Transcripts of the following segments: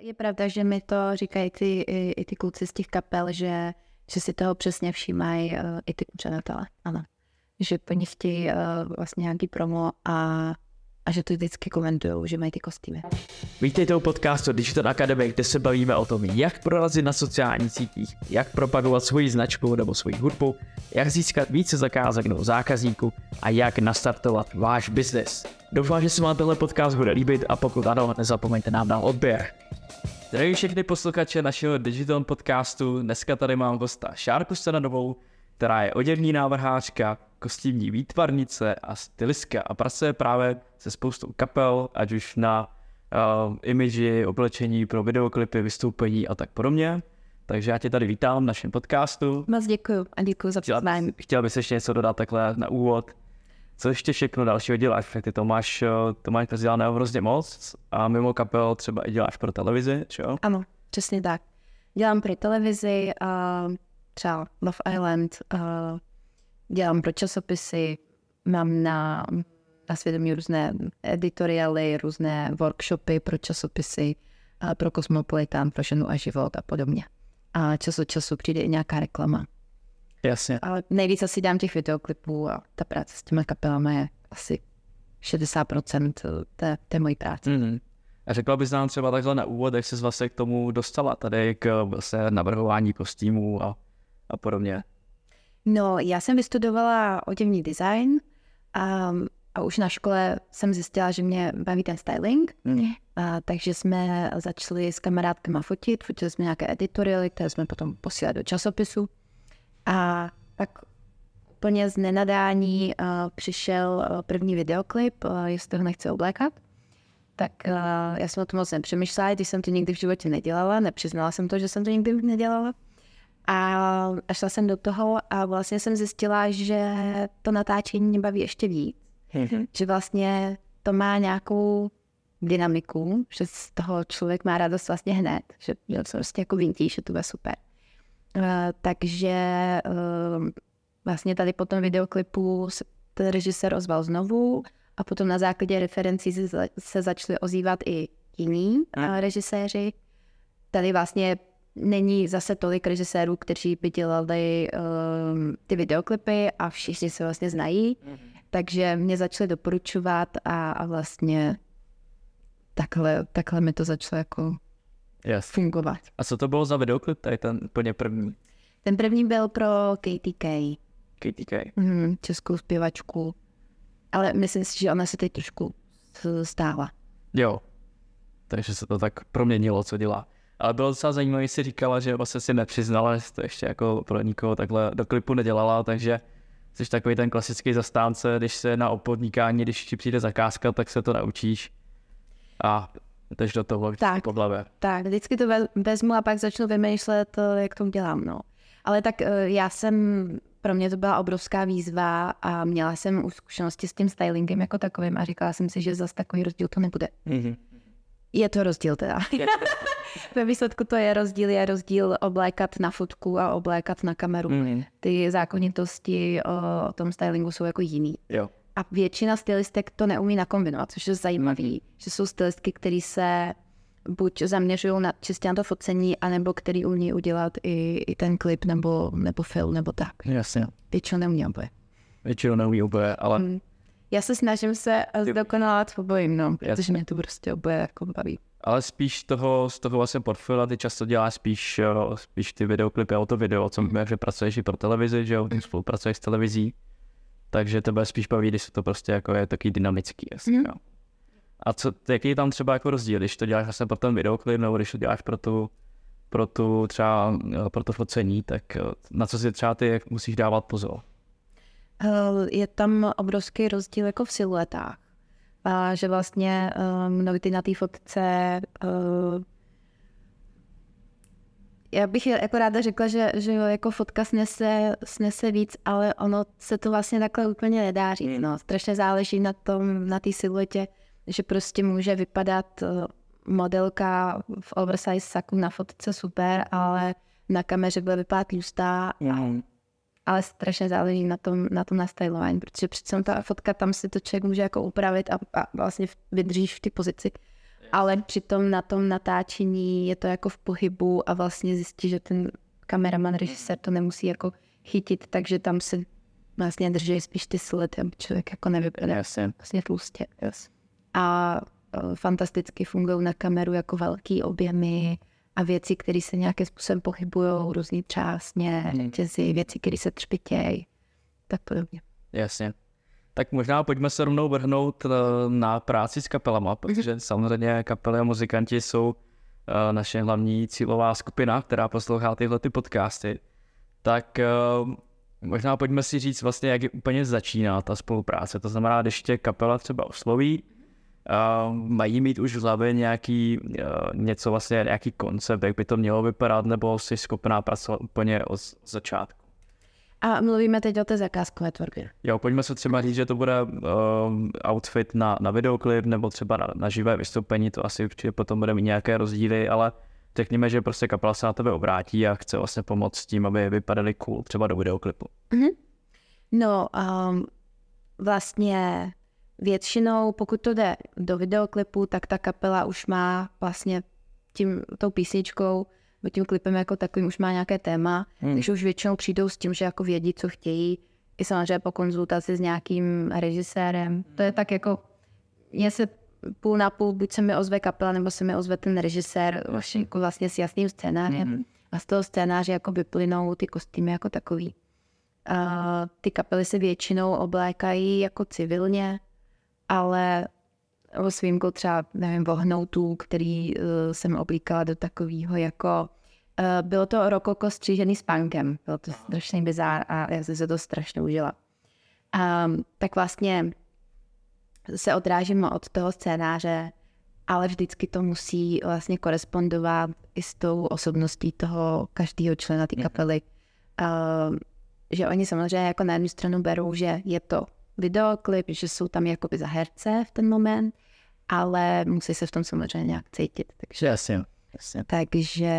Je pravda, že mi to říkají ty, i, i ty kluci z těch kapel, že, že si toho přesně všímají uh, i ty pořadatelé. Ano. Že po nich chtějí uh, vlastně nějaký promo a a že to vždycky komentují, že mají ty kostýmy. Vítejte u podcastu Digital Academy, kde se bavíme o tom, jak prorazit na sociálních sítích, jak propagovat svoji značku nebo svoji hudbu, jak získat více zakázek nebo zákazníků a jak nastartovat váš biznes. Doufám, že se vám tenhle podcast bude líbit a pokud ano, nezapomeňte nám dát odběr. Zdravím všechny posluchače našeho Digital podcastu. Dneska tady mám hosta Šárku Stananovou, která je oděvní návrhářka, kostýmní výtvarnice a stylistka a pracuje právě se spoustou kapel, ať už na uh, imidži, oblečení pro videoklipy, vystoupení a tak podobně. Takže já tě tady vítám v našem podcastu. Moc děkuji a děkuji za pozvání. Chtěl bys ještě něco dodat takhle na úvod? Co ještě všechno dalšího děláš? Ty to máš, to máš rozdělané hrozně moc a mimo kapel třeba i děláš pro televizi, čo? Ano, přesně tak. Dělám pro televizi, uh, třeba Love Island, uh, dělám pro časopisy, mám na, na svědomí různé editoriály, různé workshopy pro časopisy, uh, pro Cosmopolitan, pro ženu a život a podobně. A čas od času přijde i nějaká reklama. Jasně. Ale nejvíc asi dám těch videoklipů a ta práce s těmi kapelami je asi 60% té, té mojí práce. Mm-hmm. A řekla bys nám třeba takhle na úvod, jak jsi vlastně k tomu dostala tady k vlastně navrhování kostýmů a, a podobně? No, já jsem vystudovala oděvní design a, a už na škole jsem zjistila, že mě baví ten styling. Mm. A, takže jsme začali s kamarádkama fotit, fotili jsme nějaké editoriály, které jsme potom posílali do časopisu. A pak úplně z nenadání uh, přišel uh, první videoklip, uh, jestli ho nechce oblékat. Tak uh, já jsem o tom moc nepřemýšlela, když jsem to nikdy v životě nedělala, nepřiznala jsem to, že jsem to nikdy nedělala. A, a šla jsem do toho a vlastně jsem zjistila, že to natáčení mě baví ještě víc. Mm-hmm. Že vlastně to má nějakou dynamiku, že z toho člověk má radost vlastně hned, že, že to prostě jako vintí, že to bude super. Uh, takže uh, vlastně tady po tom videoklipu se ten režisér ozval znovu a potom na základě referencí se, se začaly ozývat i jiní uh, režiséři. Tady vlastně není zase tolik režisérů, kteří by dělali uh, ty videoklipy a všichni se vlastně znají, mm-hmm. takže mě začali doporučovat a, a vlastně takhle, takhle mi to začalo jako yes. fungovat. A co to bylo za videoklip, tady ten úplně první? Ten první byl pro KTK. KTK. Mm, českou zpěvačku. Ale myslím si, že ona se teď trošku stála. Jo. Takže se to tak proměnilo, co dělá. Ale bylo docela zajímavé, si říkala, že vlastně si nepřiznala, že to ještě jako pro nikoho takhle do klipu nedělala, takže jsi takový ten klasický zastánce, když se na opodnikání, když ti přijde zakázka, tak se to naučíš a jdeš do toho tak, po hlavě. Tak, vždycky to vezmu a pak začnu vymýšlet, eh, jak to dělám, no. Ale tak eh, já jsem, pro mě to byla obrovská výzva a měla jsem už zkušenosti s tím stylingem jako takovým a říkala jsem si, že zase takový rozdíl to nebude. Mm-hmm. Je to rozdíl teda. Ve výsledku to je rozdíl, je rozdíl oblékat na fotku a oblékat na kameru. Mm. Ty zákonitosti o, o tom stylingu jsou jako jiný. Jo. A většina stylistek to neumí nakombinovat, což je zajímavý, mm. že jsou stylistky, které se buď zaměřují na, čistě na to focení, anebo který umí udělat i, i ten klip nebo, nebo film nebo tak. Jasně. Většinou neumí oboje. Většinou neumí oboje, ale... Mm. Já se snažím se zdokonalat v obojím, no, protože Jasně. mě to prostě oboje jako baví. Ale spíš toho, z toho vlastně portfolia ty často děláš spíš, spíš ty videoklipy a to video, co mm. že pracuješ i pro televizi, že jo, spolupracuješ s televizí. Takže tebe spíš baví, když se to prostě jako je taky dynamický. Jasně, mm. jo. A co, jaký je tam třeba jako rozdíl, když to děláš vlastně pro ten videoklip, nebo když to děláš pro tu, pro tu třeba pro to focení, tak eh, na co si třeba ty musíš dávat pozor? Eh, je tam obrovský rozdíl jako v siluetách. A že vlastně um, mnohdy na té fotce uh, já bych jako ráda řekla, že, že jo, jako fotka snese, snese víc, ale ono se to vlastně takhle úplně nedá říct. No. Strašně záleží na tom, na té siluetě, že prostě může vypadat eh, modelka v oversize saku na fotce super, ale na kameře bude vypadat tlustá. Mm. Ale strašně záleží na tom, na tom nastylování, protože přece ta fotka tam si to člověk může jako upravit a, a vlastně vydržíš v té pozici. Ale přitom na tom natáčení je to jako v pohybu a vlastně zjistí, že ten kameraman, režisér to nemusí jako chytit, takže tam se vlastně drží spíš ty sledy, aby člověk jako nevypadal Jasně. vlastně tlustě. Yes. A eh, fantasticky fungují na kameru jako velký objemy a věci, které se nějakým způsobem pohybují, různý třásně, řetězy, věci, které se třpitějí, tak podobně. Jasně. Tak možná pojďme se rovnou vrhnout eh, na práci s kapelama, protože samozřejmě kapely a muzikanti jsou eh, naše hlavní cílová skupina, která poslouchá tyhle ty podcasty. Tak eh, možná pojďme si říct vlastně, jak je úplně začíná ta spolupráce. To znamená, když tě kapela třeba osloví, uh, mají mít už v hlavě nějaký, uh, něco vlastně, nějaký koncept, jak by to mělo vypadat, nebo jsi schopná pracovat úplně od začátku. A mluvíme teď o té zakázkové tvorbě. Jo, pojďme se třeba říct, že to bude um, outfit na, na videoklip nebo třeba na, na živé vystoupení, to asi určitě potom bude mít nějaké rozdíly, ale řekněme, že prostě kapela se na tebe obrátí a chce vlastně pomoct s tím, aby vypadaly cool třeba do videoklipu. No, um, vlastně většinou, pokud to jde do videoklipu, tak ta kapela už má vlastně tím, tou písničkou, nebo tím klipem jako takovým už má nějaké téma, hmm. takže už většinou přijdou s tím, že jako vědí, co chtějí, i samozřejmě po konzultaci s nějakým režisérem. To je tak jako, je se půl na půl, buď se mi ozve kapela, nebo se mi ozve ten režisér vlastně, jako vlastně s jasným scénářem. Mhm. A z toho scénáře jako vyplynou ty kostýmy jako takový. A ty kapely se většinou oblékají jako civilně, ale s výjimkou třeba, nevím, vohnoutů, který uh, jsem oblíkala do takového jako uh, bylo to rokoko střížený s punkem. Bylo to strašný bizár a já jsem se to strašně užila. Um, tak vlastně se odrážím od toho scénáře, ale vždycky to musí vlastně korespondovat i s tou osobností toho každého člena té kapely. Uh, že oni samozřejmě jako na jednu stranu berou, že je to videoklip, že jsou tam jakoby za herce v ten moment, ale musí se v tom samozřejmě nějak cítit. Takže, Jasně, jasně. takže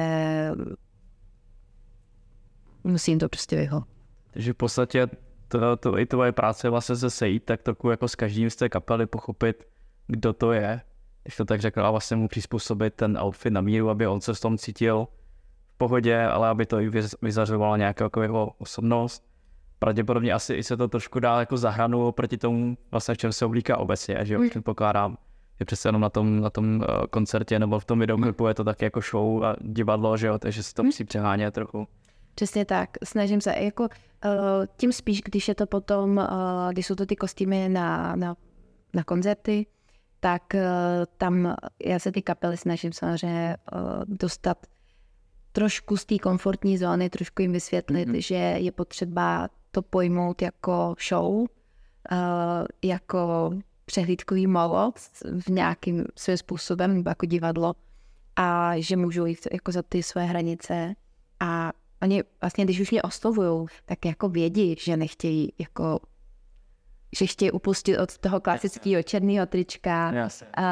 musím to prostě vyho. Takže v podstatě to, to, i tvoje práce je vlastně se sejít tak trochu jako s každým z té kapely pochopit, kdo to je, když to tak řekl, a vlastně mu přizpůsobit ten outfit na míru, aby on se v tom cítil v pohodě, ale aby to i vyz- vyzařovalo nějakou jako jeho osobnost. Pravděpodobně asi i se to trošku dá jako zahranu oproti tomu, vlastně v čem se oblíká obecně, že jo, předpokládám, že přece jenom na tom, na tom eh, koncertě nebo v tom videoklipu je to tak jako show a divadlo, že jo, takže se to musí přehánět trochu. Přesně tak. Snažím se jako uh, tím spíš, když je to potom, uh, když jsou to ty kostýmy na, na, na koncerty, tak tam já se ty kapely snažím samozřejmě dostat trošku z té komfortní zóny, trošku jim vysvětlit, mm-hmm. že je potřeba to pojmout jako show, uh, jako přehlídkový moloc v nějakým svým způsobem, nebo jako divadlo, a že můžou jít jako za ty své hranice a oni vlastně, když už mě oslovují, tak jako vědí, že nechtějí jako že chtějí upustit od toho klasického černého trička, Jasně. uh,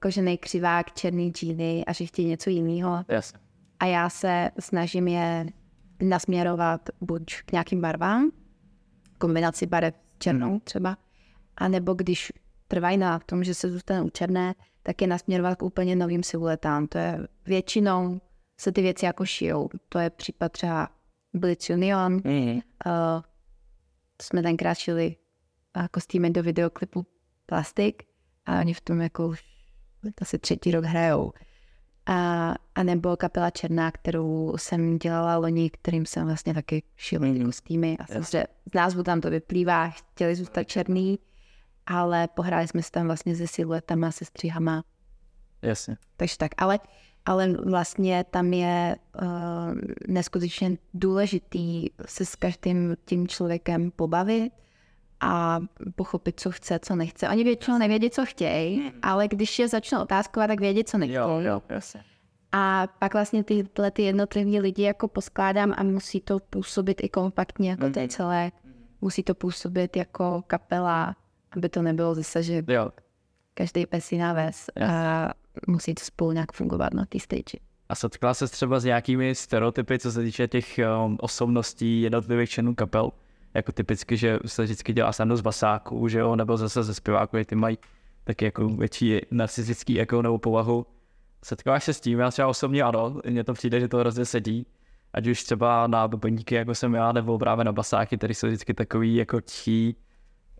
kožený křivák, černý džíny a že chtějí něco jiného. A já se snažím je nasměrovat buď k nějakým barvám, kombinaci barev černou třeba, anebo když trvají na tom, že se zůstane u černé, tak je nasměrovat k úplně novým siluetám. To je většinou se ty věci jako šijou. To je případ třeba Blitz Union. Mm. Uh, jsme tenkrát šili uh, kostýmy do videoklipu Plastik a oni v tom jako už asi třetí rok hrajou. A, a nebo kapela Černá, kterou jsem dělala loni, kterým jsem vlastně taky šila ty Mhm. kostýmy. A samozřejmě z názvu tam to vyplývá, chtěli zůstat černý, ale pohráli jsme se tam vlastně se siluetama, se střihama Jasně. takže tak, ale, ale vlastně tam je uh, neskutečně důležitý se s každým tím člověkem pobavit a pochopit, co chce, co nechce. Oni většinou nevědí, co chtějí, ale když je začnou otázkovat, tak vědí, co nechtějí. Jo, jo. A pak vlastně tyhle ty jednotlivý lidi jako poskládám a musí to působit i kompaktně jako to je celé. Musí to působit jako kapela, aby to nebylo zase, že Jo. každý pes jiná ves a musí to spolu nějak fungovat na té stage. A setkala se třeba s nějakými stereotypy, co se týče těch um, osobností jednotlivých členů kapel? Jako typicky, že se vždycky dělá srandu z basáků, že jo, nebo zase ze zpěváků, ty mají taky jako větší narcistický jako nebo povahu. Setkáváš se s tím, já třeba osobně ano, mně to přijde, že to hrozně sedí. Ať už třeba na bubeníky, jako jsem já, nebo právě na basáky, které jsou vždycky takový jako tichý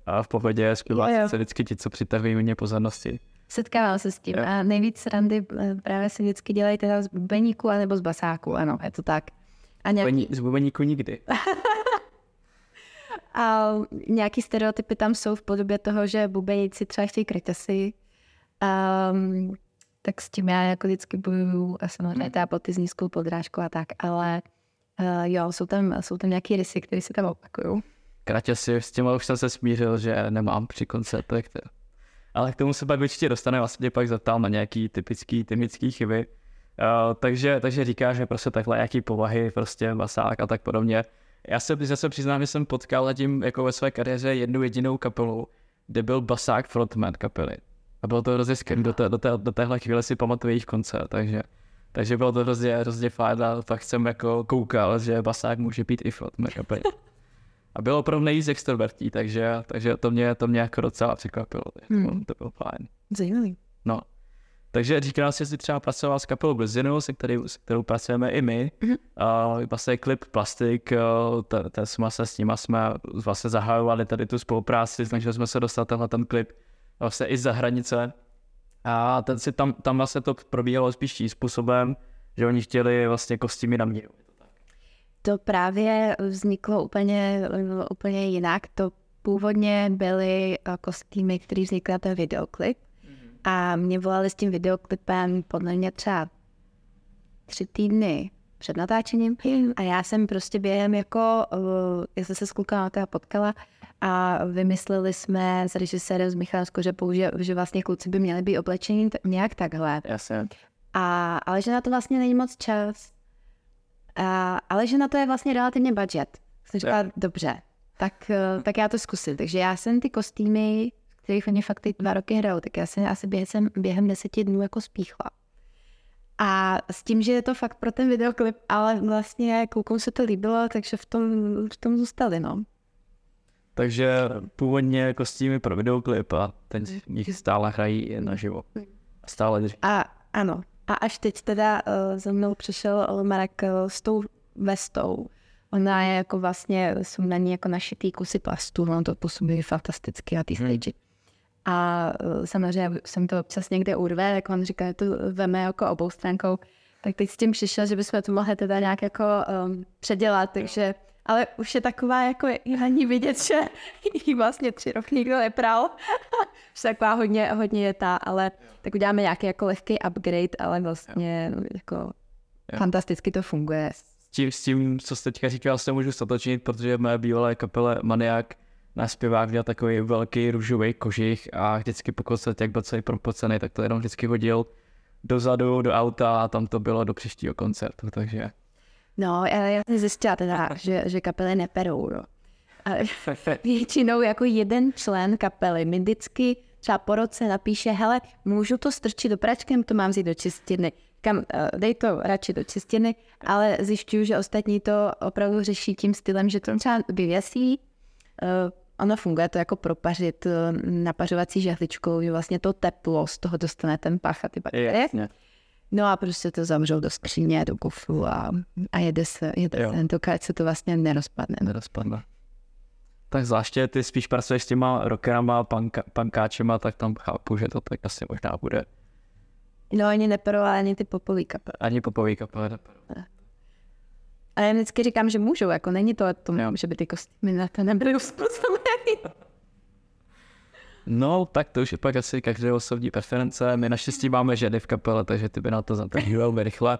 a v pohodě zpívat se vždycky ti, co přitahují mě pozornosti. Setkávám se s tím a nejvíc randy eh, právě se vždycky dělají teda z bubeníku anebo z basáku, ano, je to tak. A nějaký... Z bubeníku nikdy. a nějaký stereotypy tam jsou v podobě toho, že bubeníci třeba chtějí krytesy. Um, tak s tím já jako vždycky bojuju a samozřejmě hmm. ta ty s nízkou podrážkou a tak, ale uh, jo, jsou tam, jsou tam nějaké rysy, které se tam opakují. si s tím už jsem se smířil, že nemám při koncertech. Ale k tomu se pak určitě dostane, vlastně pak zeptal na nějaký typický, typický chyby. Uh, takže, takže říká, že prostě takhle nějaký povahy, prostě masák a tak podobně. Já se, já se přiznám, že jsem potkal zatím jako ve své kariéře jednu jedinou kapelu, kde byl basák frontman kapely. A bylo to hrozně skvělé, do, té, do, té, do téhle chvíle si pamatuju jejich koncert, takže, takže bylo to hrozně, hrozně fajn a pak jsem jako koukal, že basák může být i frontman kapely. A bylo opravdu nejvíc extrovertí, takže, takže to, mě, to mě jako docela překvapilo. Hmm. To, to bylo fajn. Zajímavý. No. Takže říkal že jsi třeba pracoval s kapelou Blizinu, se, který, se kterou pracujeme i my. Uh, vlastně klip Plastik, uh, ten jsme se s nimi jsme vlastně zahajovali tady tu spolupráci, snažili jsme se dostat tenhle ten klip vlastně i za hranice. A ten si tam, tam vlastně to probíhalo spíš tím způsobem, že oni chtěli vlastně kostýmy na míru. To právě vzniklo úplně, úplně jinak. To původně byly eh, kostýmy, které vznikly na ten videoklip. A mě volali s tím videoklipem podle mě třeba tři týdny před natáčením a já jsem prostě během jako, uh, já jsem se s klukama potkala a vymysleli jsme s režisérem z Michalskou, že, použi- že vlastně kluci by měli být oblečení t- nějak takhle. Jasně. A, ale že na to vlastně není moc čas. A, ale že na to je vlastně relativně budget. Jsem říkala, yeah. dobře, tak, uh, tak já to zkusím. Takže já jsem ty kostýmy, kterých oni fakt ty dva roky hrajou, tak já jsem asi během, během deseti dnů jako spíchla. A s tím, že je to fakt pro ten videoklip, ale vlastně klukům se to líbilo, takže v tom, v tom zůstali, no. Takže původně kostýmy pro videoklip a ten nich stále hrají naživo. Stále drží. A ano. A až teď teda uh, za mnou přišel Marek uh, s tou vestou. Ona je jako vlastně, jsou na ní jako našitý kusy plastu, ono to působí fantasticky a ty hmm. A uh, samozřejmě jsem to občas někde urve, jak on říká, to veme jako obou stránkou. Tak teď s tím přišel, že bychom to mohli teda nějak jako um, předělat, takže ale už je taková jako ani vidět, že jí vlastně tři roky nikdo nepral. už taková hodně, hodně je ta, ale tak uděláme nějaký jako lehký upgrade, ale vlastně no, jako jo. fantasticky to funguje. S tím, s tím, co jste teďka říkal, se můžu stotočnit, protože moje bývalé kapele Maniak náš zpěvák měl takový velký růžový kožich a vždycky pokud se jak byl celý propocený, tak to jenom vždycky hodil dozadu do auta a tam to bylo do příštího koncertu, takže... No, já jsem zjistila teda, že, že kapely neperou, jo. A většinou jako jeden člen kapely mi vždycky třeba po roce napíše, hele, můžu to strčit do pračkem, to mám vzít do čistiny. Kam, eh, dej to radši do čistiny, ale zjišťuju, že ostatní to opravdu řeší tím stylem, že to třeba vyvěsí, uh, ono funguje to jako propařit uh, napařovací žehličkou, že vlastně to teplo z toho dostane ten pach a ty bakterie. No a prostě to zavřou do skříně, do kufru a, a jede se, jede jo. se, tentokrát se to vlastně nerozpadne. Nerozpadne. Tak zvláště ty spíš pracuješ s těma rockerama, panka, pankáčema, tak tam chápu, že to tak asi možná bude. No ani neperou, ani ty popový kapely. Ani popový kapely neperou. Ale já vždycky říkám, že můžou, jako není to o tom, jo. že by ty kostýmy na to nebyly uspůsobeny. No, tak to už je pak asi každé osobní preference. My naštěstí máme ženy v kapele, takže ty by na to zatrhli velmi rychle.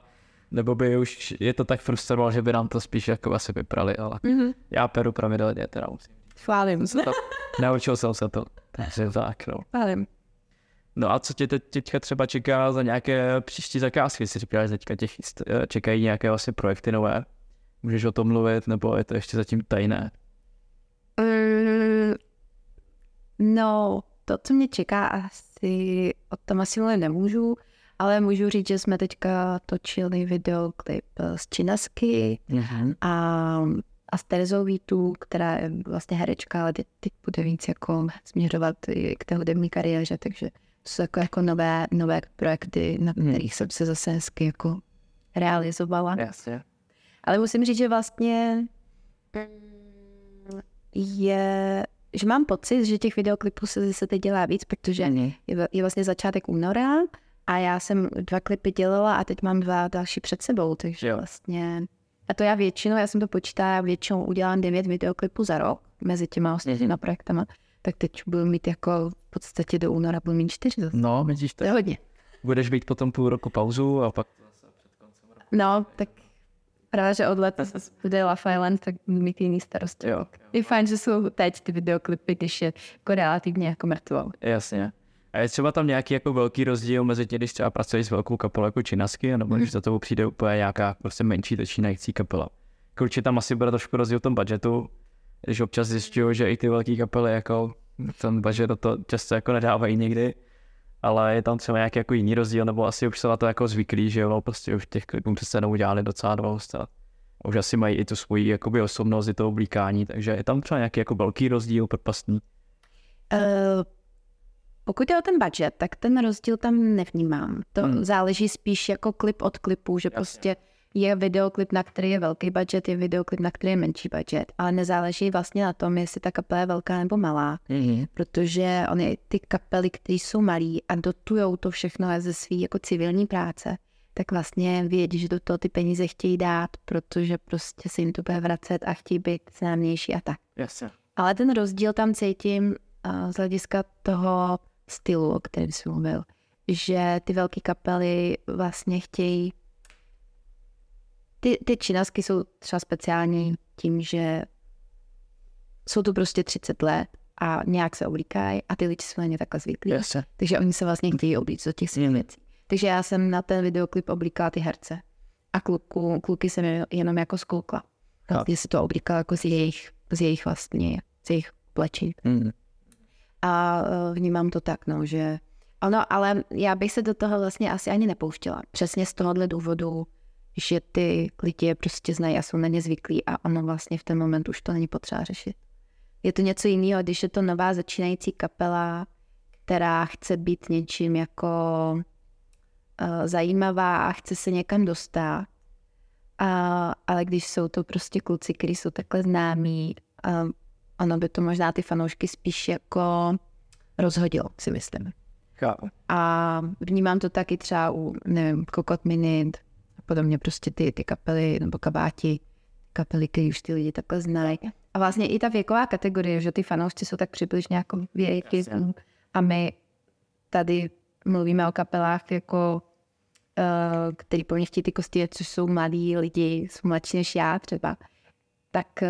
Nebo by už je to tak frustroval, že by nám to spíš jako asi vyprali, ale mm-hmm. já peru pravidelně, teda musím. Chválím. To, naučil jsem se to, takže tak, no. Chválím. No a co tě teď, teďka třeba čeká za nějaké příští zakázky? Jsi říkal, že teďka těch eh, čekají nějaké vlastně projekty nové. Můžeš o tom mluvit, nebo je to ještě zatím tajné? Mm, No, to, co mě čeká, asi o tom asi mluvit nemůžu, ale můžu říct, že jsme teďka točili videoklip z Činasky mm-hmm. a a s Terezou Vítu, která je vlastně herečka, ale teď, teď bude víc jako směřovat k té hudební kariéře, takže to jsou jako, jako nové, nové projekty, na hmm. kterých jsem se zase hezky jako realizovala. Jasně. Ale musím říct, že vlastně mm, je, že mám pocit, že těch videoklipů se zase teď dělá víc, protože je, je vlastně začátek února a já jsem dva klipy dělala a teď mám dva další před sebou, takže jo. vlastně... A to já většinou, já jsem to počítala, já většinou udělám devět videoklipů za rok mezi těma ostatníma mm. projektama, tak teď budu mít jako v podstatě do února budu mít čtyři zase. No, vidíš to. To je hodně. Budeš být potom půl roku pauzu a pak No, tak právě, že od leta bude Love Island, tak mít jiný starosti. Jo. Je fajn, že jsou teď ty videoklipy, když je jako relativně jako mrtvou. Jasně. A je třeba tam nějaký jako velký rozdíl mezi tím, když třeba pracuješ s velkou kapelou jako Činasky, nebo když za tebou přijde úplně nějaká prostě menší začínající kapela. Jako určitě tam asi bude trošku rozdíl v tom budgetu, když občas zjišťuju, že i ty velké kapely jako ten budget do toho často jako nedávají nikdy, ale je tam třeba nějaký jako jiný rozdíl, nebo asi už se na to jako zvyklí, že jo, no, prostě už těch klipů přece neudělali docela dost a už asi mají i tu svoji jakoby osobnost, i to oblíkání, takže je tam třeba nějaký jako velký rozdíl propastný. Uh, pokud je o ten budget, tak ten rozdíl tam nevnímám. To hmm. záleží spíš jako klip od klipu, že Jasně. prostě je videoklip, na který je velký budget, je videoklip, na který je menší budget, ale nezáleží vlastně na tom, jestli ta kapela je velká nebo malá, mm-hmm. protože oni ty kapely, které jsou malí a dotujou to všechno ze své jako civilní práce, tak vlastně vědí, že do toho ty peníze chtějí dát, protože prostě se jim to bude vracet a chtějí být známější a tak. Yes. Ale ten rozdíl tam cítím uh, z hlediska toho stylu, o kterém jsem mluvil, že ty velké kapely vlastně chtějí ty, ty činasky jsou třeba speciální tím, že jsou tu prostě 30 let a nějak se oblíkají a ty lidi jsou na ně takhle zvyklí. Yes. Takže oni se vlastně chtějí oblíct do těch svých věcí. Takže já jsem na ten videoklip oblíkala ty herce a kluku, kluky jsem jenom jako zkoukla. Vlastně si to oblíkala jako z jejich, z jejich vlastně, z jejich plečí. Mm. A e, vnímám to tak, no, že ono, ale já bych se do toho vlastně asi ani nepouštěla. Přesně z tohohle důvodu, že ty lidi je prostě znají a jsou na ně zvyklí a ono vlastně v ten moment už to není potřeba řešit. Je to něco jiného, když je to nová začínající kapela, která chce být něčím jako uh, zajímavá a chce se někam dostat. A, ale když jsou to prostě kluci, kteří jsou takhle známí, uh, ono by to možná ty fanoušky spíš jako rozhodilo, si myslím. Chápu. A vnímám to taky třeba u, nevím, Kokot Minit, podobně prostě ty, ty kapely nebo kabáti, kapely, které už ty lidi takhle znají. A vlastně i ta věková kategorie, že ty fanoušci jsou tak přibližně jako věky. A my tady mluvíme o kapelách jako uh, který po chtějí ty kosti, což jsou mladí lidi, jsou mladší než já třeba, tak uh,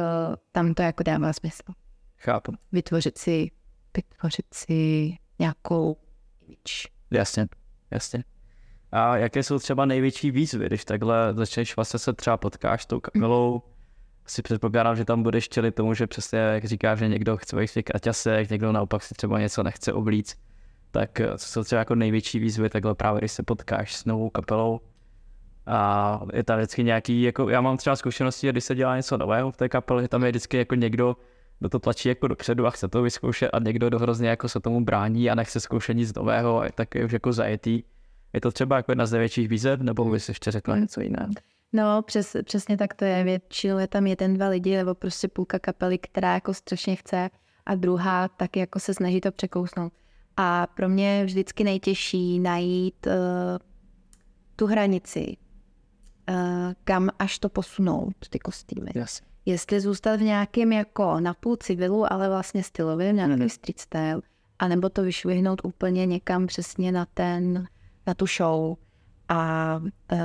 tam to jako dává smysl. Chápu. Vytvořit si, vytvořit si nějakou image. Jasně, jasně. A jaké jsou třeba největší výzvy, když takhle začneš vlastně se třeba potkáš s tou kapelou, si předpokládám, že tam budeš čelit tomu, že přesně jak říkáš, že někdo chce být v těch kraťasech, někdo naopak si třeba něco nechce oblíct. Tak eh, co jsou třeba jako největší výzvy takhle právě, když se potkáš s novou kapelou a je tam vždycky nějaký, jako já mám třeba zkušenosti, když se dělá něco nového v té kapele, že tam je vždycky jako někdo, kdo to tlačí jako dopředu a chce to vyzkoušet a někdo, kdo hrozně jako se tomu brání a nechce zkoušet nic nového a je taky už jako zajetý. Je to třeba jako jedna z největších výzev, nebo bys ještě řekla něco jiného? No, přes, přesně tak to je. Většinou je tam jeden, dva lidi, nebo prostě půlka kapely, která jako strašně chce a druhá tak jako se snaží to překousnout. A pro mě je vždycky nejtěžší najít uh, tu hranici, uh, kam až to posunout, ty kostýmy. Yes. Jestli zůstat v nějakém jako napůl civilu, ale vlastně stylovém, nějaký mm. street style, anebo to vyšvihnout úplně někam přesně na ten na tu show. A uh,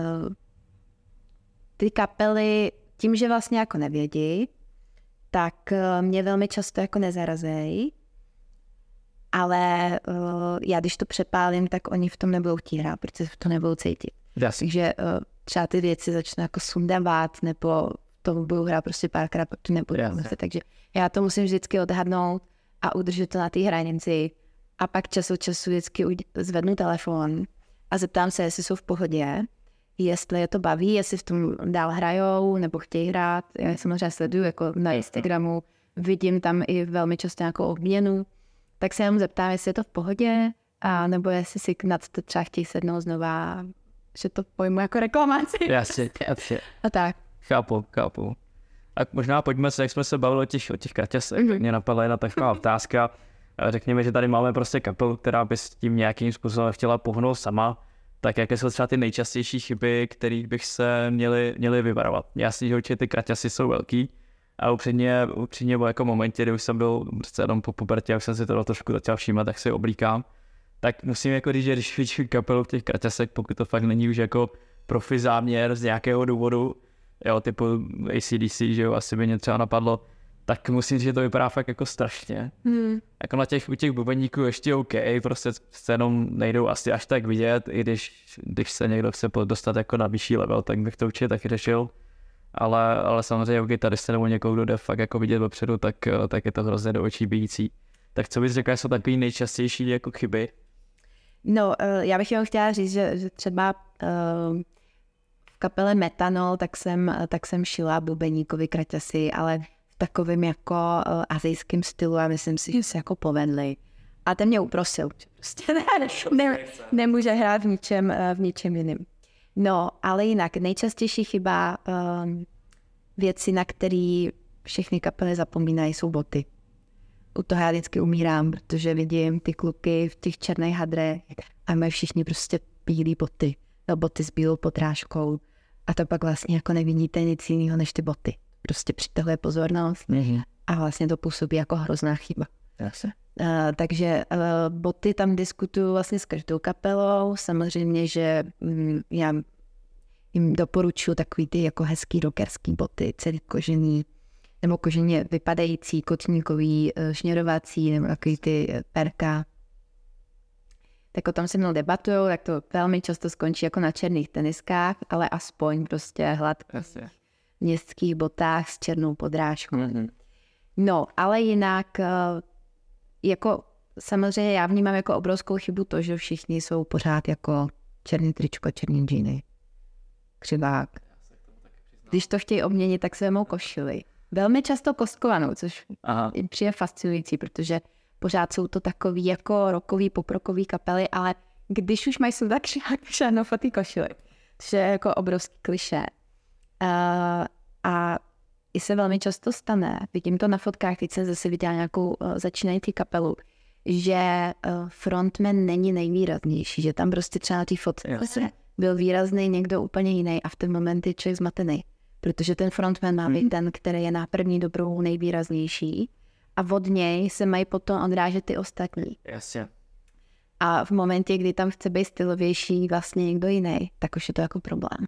ty kapely, tím, že vlastně jako nevědí, tak uh, mě velmi často jako nezarazejí, ale uh, já když to přepálím, tak oni v tom nebudou chtít hrát, protože to nebudou cítit. Jasně. Takže uh, třeba ty věci začnou jako sundávat, nebo to budu hrát prostě párkrát, pak to nebudu. Jasně. Takže já to musím vždycky odhadnout a udržet to na té hranici. A pak čas od času vždycky zvednu telefon a zeptám se, jestli jsou v pohodě, jestli je to baví, jestli v tom dál hrajou nebo chtějí hrát. Já samozřejmě sleduju jako na Instagramu, vidím tam i velmi často nějakou obměnu, tak se jenom zeptám, jestli je to v pohodě, a nebo jestli si nad to třeba chtějí sednout znova, že to pojmu jako reklamaci. Jasně, jasně. A tak. Chápu, chápu. Tak možná pojďme se, jak jsme se bavili o těch, o těch kratěsech, mm-hmm. mě napadla jedna taková otázka. Řekněme, že tady máme prostě kapelu, která by s tím nějakým způsobem chtěla pohnout sama. Tak jaké jsou třeba ty nejčastější chyby, kterých bych se měli, měli vyvarovat? Jasně, že určitě ty kraťasy jsou velký, a upřímně, upřímně byl jako momentě, kdy už jsem byl prostě jenom po pubertě, jak jsem si to trošku začal všímat, tak si oblíkám. Tak musím jako říct, že když vidím kapelu těch kraťasek, pokud to fakt není už jako profi záměr z nějakého důvodu, jo, typu ACDC, že jo, asi by mě třeba napadlo, tak musím říct, že to vypadá fakt jako strašně. Hmm. Jako na těch, u těch bubeníků ještě OK, prostě jenom nejdou asi až tak vidět, i když, když se někdo chce dostat jako na vyšší level, tak bych to určitě taky řešil. Ale, ale samozřejmě u kytaristy nebo někoho, kdo jde fakt jako vidět dopředu, tak, tak je to hrozně do očí bíjící. Tak co bys řekla, jsou takové nejčastější jako chyby? No, eh, já bych jenom chtěla říct, že, že třeba uh kapele Metanol, tak jsem, tak jsem šila bubeníkovi kraťasy, ale v takovém jako uh, azijském stylu a myslím si, že se jako povedli. A ten mě uprosil, prostě ne, ne, nemůže hrát v ničem, uh, v ničem jiném. No, ale jinak, nejčastější chyba, um, věci, na které všechny kapely zapomínají, jsou boty. U toho já vždycky umírám, protože vidím ty kluky v těch černých hadrech a mají všichni prostě bílé boty. No, boty s bílou podrážkou a to pak vlastně jako nevidíte nic jiného než ty boty. Prostě přitahuje pozornost mm-hmm. a vlastně to působí jako hrozná chyba. Jasně. Uh, takže uh, boty tam diskutuju vlastně s každou kapelou. Samozřejmě, že um, já jim doporučuji takový ty jako hezký rockerský boty, celý kožený, nebo koženě vypadající, kotníkový, uh, šněrovací, nebo takový ty perka tak o tom se mnou debatují, tak to velmi často skončí jako na černých teniskách, ale aspoň prostě hladkých městských botách s černou podrážkou. Mm-hmm. No, ale jinak eh, jako samozřejmě já vnímám jako obrovskou chybu to, že všichni jsou pořád jako černý tričko, černý džíny. Křivák. Když to chtějí obměnit, tak se vemou košily. Velmi často kostkovanou, což Aha. přijde fascinující, protože pořád jsou to takový jako rokový, poprokový kapely, ale když už mají tak šáno fotý košily, což je jako obrovský kliše. Uh, a i se velmi často stane, vidím to na fotkách, teď jsem zase viděla nějakou uh, začínající kapelu, že uh, frontman není nejvýraznější, že tam prostě třeba na té fotce byl výrazný někdo úplně jiný a v ten moment je člověk zmatený. Protože ten frontman má být hmm. ten, který je na první dobrou nejvýraznější a od něj se mají potom odrážet ty ostatní. Jasně. A v momentě, kdy tam chce být stylovější vlastně někdo jiný, tak už je to jako problém.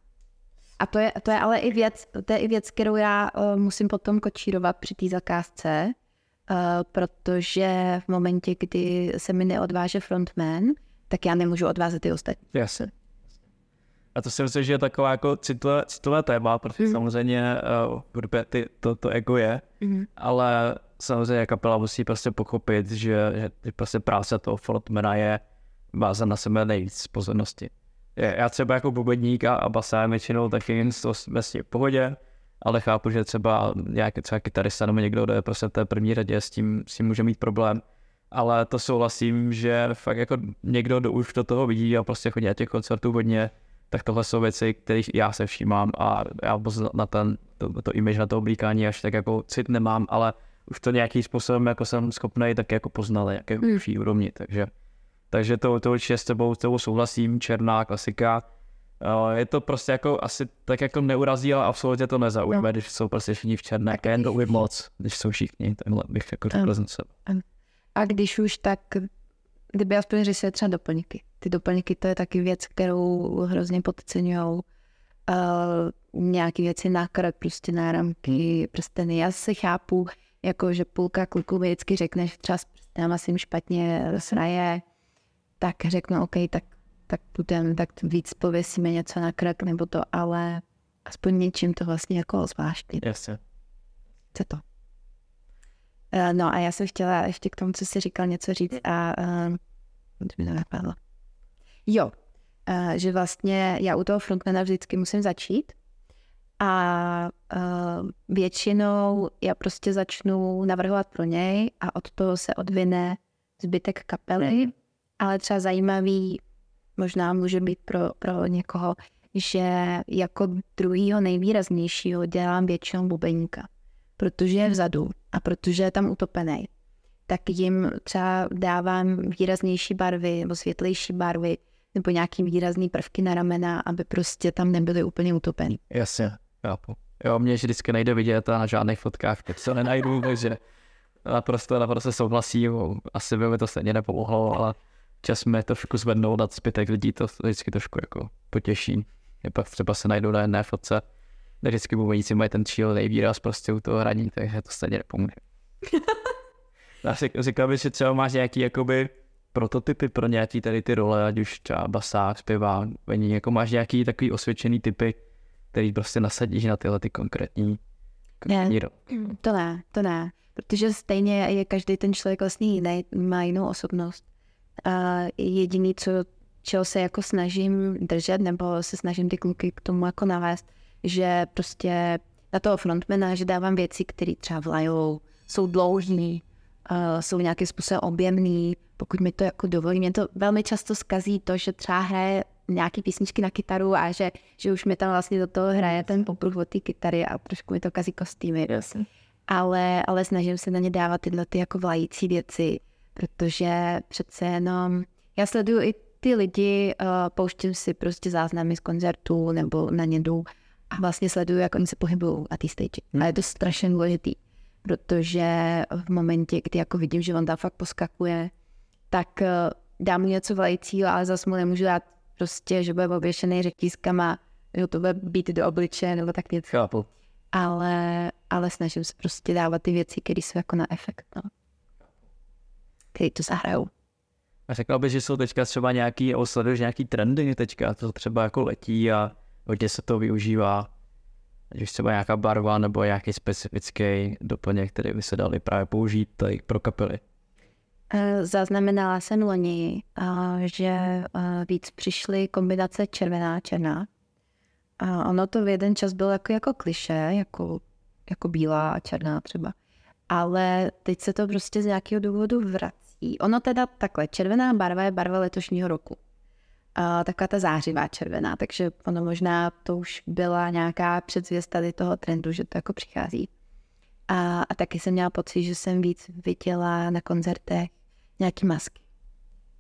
A to je, to je ale i věc, to je i věc, kterou já uh, musím potom kočírovat při té zakázce, uh, protože v momentě, kdy se mi neodváže frontman, tak já nemůžu odvázet ty ostatní. Jasně. A to si myslím, že je taková jako citlivé, citlivé téma, protože mm. samozřejmě uh, ty, to, to ego je, mm. ale samozřejmě kapela musí prostě pochopit, že, že prostě práce toho frontmana je vázat na sebe nejvíc pozornosti. Já třeba jako bubedník a, a basám většinou taky jen to vlastně v pohodě, ale chápu, že třeba nějaký třeba kytarista nebo někdo, kdo je prostě v té první řadě, s tím, s tím může mít problém. Ale to souhlasím, že fakt jako někdo, kdo už do toho vidí a prostě chodí na těch koncertů hodně, tak tohle jsou věci, které já se všímám a já na ten, to, to image, na to oblíkání až tak jako cit nemám, ale už to nějakým způsobem jako jsem schopný tak jako poznal, jaké hmm. užší úrovni, takže, takže to, to určitě s tebou, s tebou souhlasím, černá klasika, je to prostě jako asi tak jako neurazí, ale absolutně to nezaujme, no. když jsou prostě všichni v černé, jen to moc, když jsou všichni, takhle bych jako řekl za sebe. A když už tak, kdyby aspoň řešili třeba doplňky. Ty doplňky to je taky věc, kterou hrozně podceňují. Uh, nějaké věci na krk, prostě náramky, prsteny. Já se chápu, jako že půlka kluků vždycky řekne, že třeba s prstenama si špatně sraje, tak řeknu, OK, tak, tak půjdeme, tak víc pověsíme něco na krk nebo to, ale aspoň něčím to vlastně jako zvláštní. Jasně. Co to? Uh, no a já jsem chtěla ještě k tomu, co jsi říkal, něco říct a uh, mi to napadlo. Jo, uh, že vlastně já u toho frontmana vždycky musím začít a uh, většinou já prostě začnu navrhovat pro něj a od toho se odvine zbytek kapely, ale třeba zajímavý možná může být pro, pro někoho, že jako druhýho nejvýraznějšího dělám většinou bubeníka, protože je vzadu a protože je tam utopený. Tak jim třeba dávám výraznější barvy nebo světlejší barvy nebo nějaký výrazný prvky na ramena, aby prostě tam nebyly úplně utopený. Jasně, chápu. Jo, mě vždycky nejde vidět a na žádných fotkách se nenajdu, takže naprosto, naprosto souhlasím. Asi by mi to stejně nepomohlo, ale čas mi trošku zvednout nad zbytek lidí, to vždycky trošku jako potěší. Je pak třeba se najdou na jedné fotce, kde vždycky bubeníci mají ten šílený výraz prostě u toho hraní, takže to stejně nepomůže. Já si říkal bych, že třeba máš nějaký jakoby prototypy pro nějaký tady ty role, ať už třeba basák, zpěvák, vení, jako máš nějaký takový osvědčený typy, který prostě nasadíš na tyhle ty konkrétní, konkrétní ne, role. To ne, to ne, protože stejně je každý ten člověk vlastně jiný, má jinou osobnost. A jediný, co, čeho se jako snažím držet, nebo se snažím ty kluky k tomu jako navést, že prostě na toho frontmana, že dávám věci, které třeba vlajou, jsou dlouhý, uh, jsou nějakým způsobem objemný, pokud mi to jako dovolí. Mě to velmi často skazí to, že třeba hraje nějaký písničky na kytaru a že, že už mi tam vlastně do toho hraje ten popruh od té kytary a trošku mi to kazí kostýmy. Ale, ale snažím se na ně dávat tyhle ty jako vlající věci, protože přece jenom já sleduju i ty lidi, uh, pouštím si prostě záznamy z koncertů nebo na ně jdu a vlastně sleduju, jak oni se pohybují na té stage. Hmm. A je to strašně důležitý, protože v momentě, kdy jako vidím, že on tam fakt poskakuje, tak uh, dám mu něco vlajícího, ale zase mu nemůžu dát prostě, že bude oběšený řetízkama, že to bude být do obliče nebo tak něco. Chápu. Ale, ale snažím se prostě dávat ty věci, které jsou jako na efekt. No který to zahrajou. A řekla bych, že jsou teďka třeba nějaký, nebo sleduješ nějaký trendy teďka, to třeba jako letí a hodně se to využívá. Ať už třeba nějaká barva nebo nějaký specifický doplněk, který by se dali právě použít tady pro kapely. Eh, zaznamenala jsem loni, eh, že eh, víc přišly kombinace červená a černá. A ono to v jeden čas bylo jako, jako kliše, jako, jako bílá a černá třeba. Ale teď se to prostě z nějakého důvodu vrací štěstí. Ono teda takhle, červená barva je barva letošního roku. A taková ta zářivá červená, takže ono možná to už byla nějaká předzvěst tady toho trendu, že to jako přichází. A, a taky jsem měla pocit, že jsem víc viděla na koncertech nějaký masky.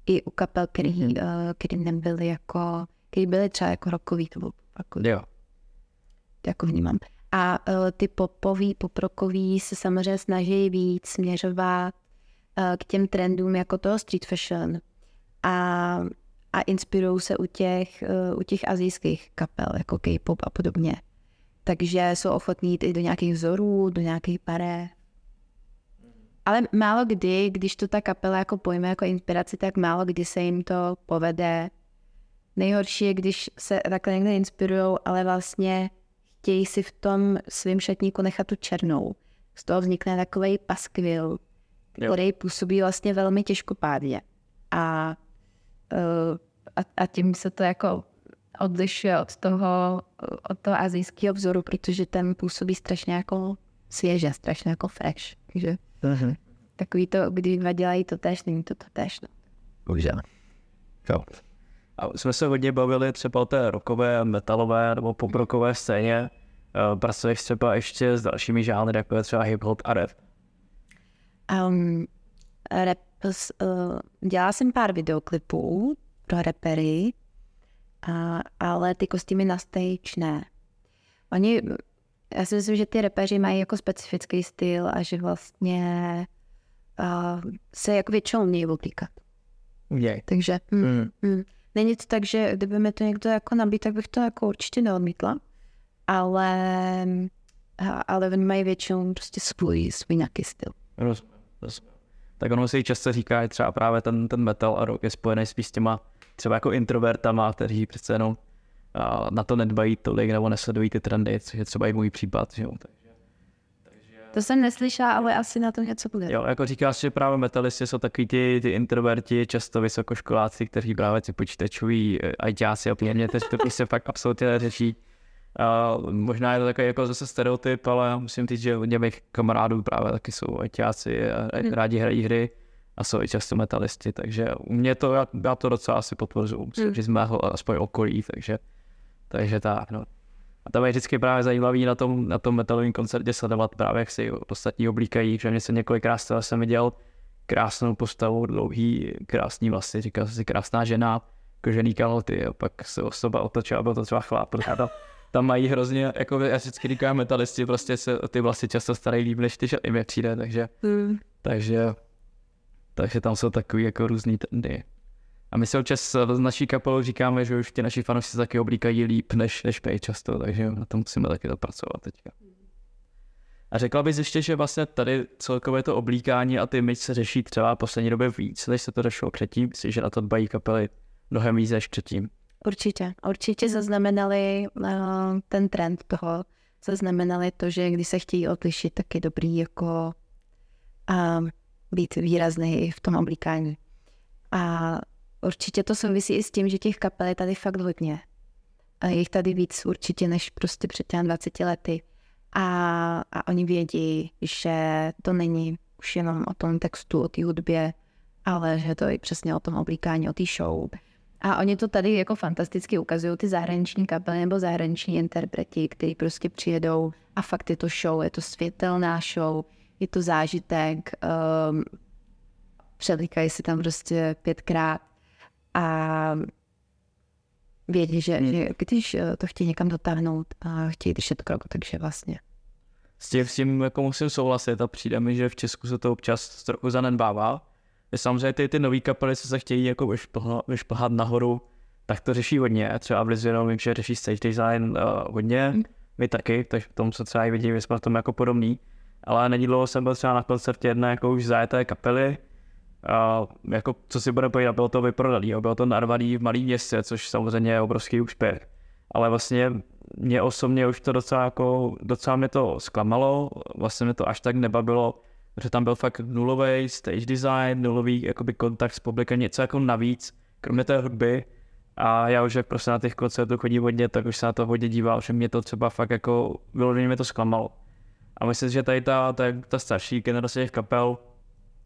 I u kapel, který, mm-hmm. uh, který nebyly jako, který byly třeba jako rokový, to jako, jo. To jako vnímám. A uh, ty popový, poprokový se samozřejmě snaží víc směřovat k těm trendům jako toho street fashion a, a inspirují se u těch, u těch azijských kapel, jako K-pop a podobně. Takže jsou ochotní jít i do nějakých vzorů, do nějakých paré. Ale málo kdy, když to ta kapela jako pojme jako inspiraci, tak málo kdy se jim to povede. Nejhorší je, když se takhle někde inspirují, ale vlastně chtějí si v tom svém šatníku nechat tu černou. Z toho vznikne takový paskvil, který působí vlastně velmi těžkopádně. A, eh, a, a tím se to jako odlišuje od toho, od toho azijského vzoru, protože ten působí strašně jako svěže, strašně jako fresh. Takže uh-huh. takový to, kdy dva dělají to tež, není to to tež. No. Bohužel. Jo. A jsme se hodně bavili třeba o té rokové, metalové nebo poprokové scéně. Eh, pracuješ třeba ještě s dalšími žánry, jako je třeba hip-hop a rap. Um, rap, uh, dělala jsem pár videoklipů pro repery, uh, ale ty kostýmy na stage ne. Oni, já si myslím, že ty repeři mají jako specifický styl a že vlastně uh, se jako většinou umějí oblíkat. Yeah. Takže mm, mm. Mm. není to tak, že kdyby mi to někdo jako nabít, tak bych to jako určitě neodmítla. Ale, ale oni mají většinou prostě svůj, svůj nějaký styl. Rozumím. Tak ono se často říká, že třeba právě ten, ten metal a rock je spojený spíš s těma třeba jako introvertama, kteří přece jenom na to nedbají tolik nebo nesledují ty trendy, což je třeba i můj případ. Že? Takže, takže... To jsem neslyšela, ale asi na to něco bude. Jo, jako říkáš, že právě metalisti jsou takový ty, ty introverti, často vysokoškoláci, kteří právě ty počítačoví eh, ajťáci a podobně, kteří to se fakt absolutně neřeší. Uh, možná je to takový jako zase stereotyp, ale musím říct, že hodně mých kamarádů právě taky jsou ajťáci a hmm. rádi hrají hry a jsou i často metalisti, takže u mě to, já, já to docela asi hmm. říct z mého aspoň okolí, takže, takže tak, no. A tam je vždycky právě zajímavý na tom, na tom metalovém koncertě sledovat právě, jak si ostatní oblíkají, že mě se několikrát stalo, jsem viděl krásnou postavu, dlouhý, krásný vlasy, říkal jsem si krásná žena, kožený kalhoty a pak se osoba otočila, byl to třeba chlap, protože tam, mají hrozně, jako já vždycky říkám metalisti, prostě se ty vlasy často starají líp, než ty šaty přijde, takže, mm. takže, takže tam jsou takový jako různý trendy. A my se občas z naší kapelou říkáme, že už ti naši fanoušci se taky oblíkají líp než, než pej často, takže na tom musíme taky zapracovat teďka. A řekla bys ještě, že vlastně tady celkově to oblíkání a ty myč se řeší třeba poslední době víc, než se to řešilo předtím. Myslím, že na to dbají kapely mnohem víc než předtím. Určitě, určitě zaznamenali uh, ten trend toho, zaznamenali to, že když se chtějí odlišit, tak je dobrý jako uh, být výrazný v tom oblíkání. A Určitě to souvisí i s tím, že těch kapel je tady fakt hodně. A je jich tady víc určitě než prostě před těmi 20 lety. A, a oni vědí, že to není už jenom o tom textu, o té hudbě, ale že to je přesně o tom oblíkání, o té show. A oni to tady jako fantasticky ukazují, ty zahraniční kapely nebo zahraniční interpreti, kteří prostě přijedou a fakt je to show, je to světelná show, je to zážitek, um, přelíkají si tam prostě pětkrát a vědí, že, že když eh, to chtějí někam dotáhnout a chtějí držet krok, takže vlastně. S tím, s tím jako musím souhlasit a přijde mi, že v Česku se to občas trochu zanedbává. Samozřejmě ty, ty nové kapely, co se chtějí jako vyšplhat nahoru, tak to řeší hodně. Třeba v Lizvinu vím, že řeší stage design uh, hodně, hmm. my taky, takže v tom se třeba i vidím, že jsme v tom jako podobný. Ale nedílo jsem byl třeba na koncertě jedné jako už zajeté kapely, a jako, co si bude povídat, bylo to vyprodaný, jo? bylo to narvaný v malém městě, což samozřejmě je obrovský úspěch. Ale vlastně mě osobně už to docela jako, docela mě to zklamalo, vlastně mě to až tak nebavilo, že tam byl fakt nulový stage design, nulový jakoby kontakt s publikem, něco jako navíc, kromě té hudby. A já už jak prostě na těch koncertů chodím hodně, tak už se na to hodně díval, že mě to třeba fakt jako, vyloženě mě to zklamalo. A myslím, že tady ta, ta, ta starší generace těch kapel,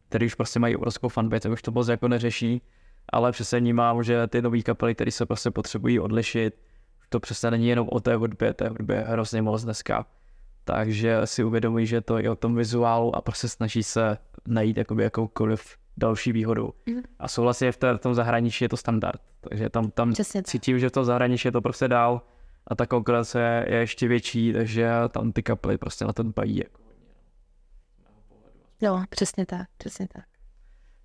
který už prostě mají obrovskou fanbase, už to moc jako neřeší, ale přesně vnímám, že ty nové kapely, které se prostě potřebují odlišit, to přesně není jenom o té hudbě, té hudbě je hrozně moc dneska. Takže si uvědomují, že to je o tom vizuálu a prostě snaží se najít jakoby jakoukoliv další výhodu. Mm. A souhlasně v, té, v tom zahraničí je to standard. Takže tam, tam cítím, že v tom zahraničí je to prostě dál a ta konkurence je ještě větší, takže tam ty kapely prostě na to dbají. Jako. No, přesně tak, přesně tak.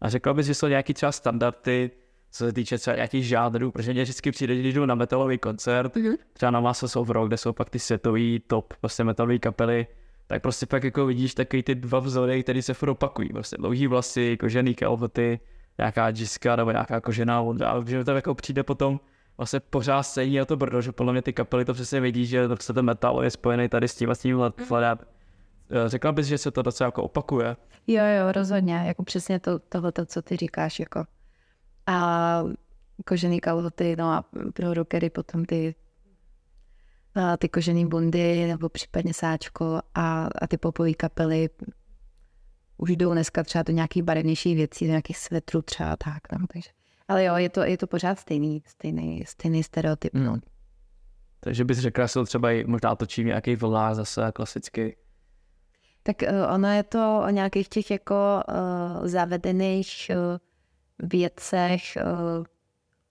A řekla bys, že jsou nějaký třeba standardy, co se týče třeba nějakých žánrů, protože mě vždycky přijde, když jdu na metalový koncert, mm-hmm. třeba na Masters of Rock, kde jsou pak ty světový top prostě metalové kapely, tak prostě pak jako vidíš takový ty dva vzory, které se furt opakují. Prostě dlouhý vlasy, kožený kalhoty, nějaká džiska nebo nějaká kožená voda. A že to jako přijde potom vlastně pořád stejně a to brdo, že podle mě ty kapely to přesně vidí, že to ten metal je spojený tady s tím a s tím mm-hmm. Eh, řekla bys, že se to docela jako opakuje? Jo, jo, rozhodně, jako přesně to, tohle, co ty říkáš, jako. A kožený kalhoty, no a pro rockery potom ty a ty kožený bundy nebo případně sáčko a, a ty popové kapely už jdou dneska třeba do nějakých barevnějších věcí, do nějakých svetrů třeba tak, no, takže. Ale jo, je to, je to pořád stejný, stejný, stejný stereotyp. No. Takže bys řekla, že třeba i možná točí nějaký vlná zase klasicky tak uh, ono je to o nějakých těch jako uh, zavedených uh, věcech, uh,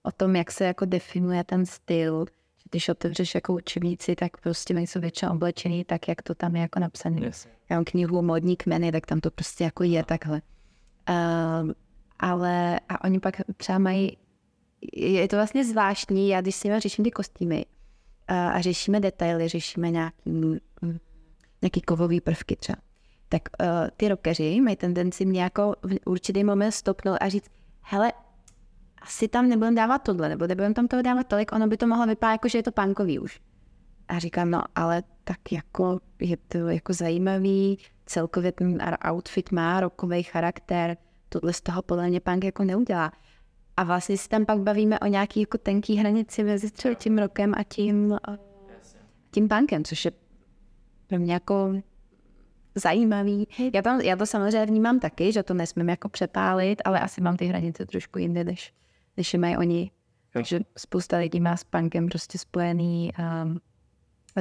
o tom, jak se jako definuje ten styl. Že když otevřeš jako učebnici, tak prostě jsou většinou oblečený tak, jak to tam je jako napsané. Yes. Já mám knihu Modní kmeny, tak tam to prostě jako je takhle. Uh, ale a oni pak třeba mají, je to vlastně zvláštní, já když s nimi řeším ty kostýmy uh, a řešíme detaily, řešíme nějaký mm, nějaký kovový prvky třeba. Tak uh, ty rokeři mají tendenci mě jako v určitý moment stopnout a říct, hele, asi tam nebudem dávat tohle, nebo nebudem tam toho dávat tolik, ono by to mohlo vypadat jako, že je to punkový už. A říkám, no ale tak jako je to jako zajímavý, celkově ten outfit má rokový charakter, tohle z toho podle mě punk jako neudělá. A vlastně si tam pak bavíme o nějaký jako tenký hranici mezi třeba tím rokem a tím, tím punkem, což je pro mě jako zajímavý. Já, tam, já to samozřejmě vnímám taky, že to nesmím jako přepálit, ale asi mám ty hranice trošku jinde, než, než je mají oni. Takže spousta lidí má s punkem prostě spojený um,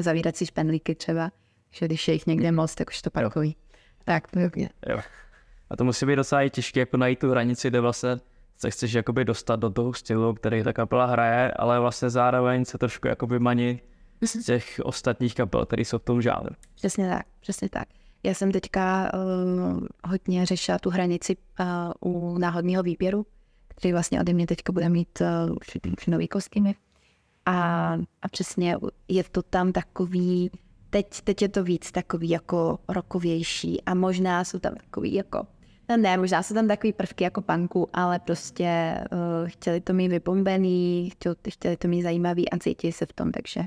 zavírací špendlíky třeba, že když je jich někde moc, tak už to parkují. Tak, to je. Jo. A to musí být docela těžké jako najít tu hranici, kde vlastně se chceš jakoby dostat do toho stylu, který ta kapela hraje, ale vlastně zároveň se trošku jako vymanit z těch ostatních kapel, které jsou v tom žánru. Přesně tak, přesně tak. Já jsem teďka uh, hodně řešila tu hranici uh, u náhodného výběru, který vlastně ode mě teďka bude mít uh, už, nový kostýmy. A, a přesně je to tam takový, teď, teď je to víc takový jako rokovější a možná jsou tam takový jako No ne, možná jsou tam takový prvky jako panku, ale prostě uh, chtěli to mít vypombený, chtěli, chtěli to mít zajímavý a cítí se v tom, takže,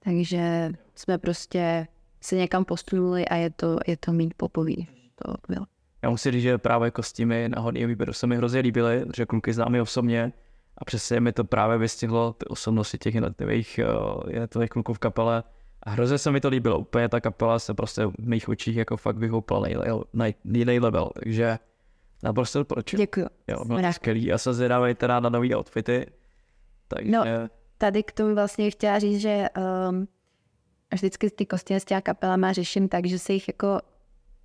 takže jsme prostě se někam posunuli a je to, je to mít popoví. To bylo. Já musím říct, že právě kostýmy na hodně výběru se mi hrozně líbily, že kluky známy osobně a přesně mi to právě vystihlo ty osobnosti těch jednotlivých, uh, jednotlivých kluků v kapele. A hrozně se mi to líbilo, úplně ta kapela se prostě v mých očích jako fakt vyhoupala na jiný level, takže naprosto doporučuji. Děkuji. Jo, bylo skvělý a se zvědavej teda na nový outfity. Takže... No, tady k tomu vlastně chtěla říct, že um, vždycky ty kostýmy s těma kapelama řeším tak, že se jich jako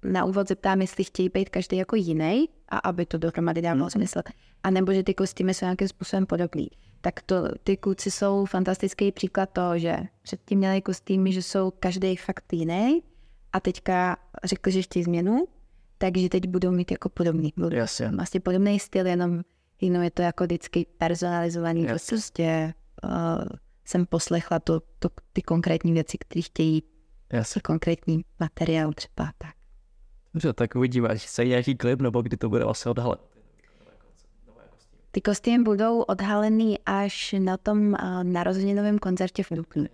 na úvod zeptám, jestli chtějí být každý jako jiný a aby to dohromady dávalo hmm. smysl. A nebo že ty kostýmy jsou nějakým způsobem podobný. Tak to, ty kluci jsou fantastický příklad toho, že předtím měli kostýmy, že jsou každý fakt jiný a teďka řekli, že chtějí změnu, takže teď budou mít jako podobný. Budou Jasně. Vlastně podobný styl, jenom, jenom je to jako vždycky personalizovaný. Jasně. Prostě uh, jsem poslechla to, to, ty konkrétní věci, které chtějí, Jasně. konkrétní materiál třeba tak. Dobře, tak uvidíme, až se nějaký klip, nebo kdy to bude vlastně odhalet. Ty kostýmy budou odhalený až na tom uh, narozeninovém koncertě v Dubnu.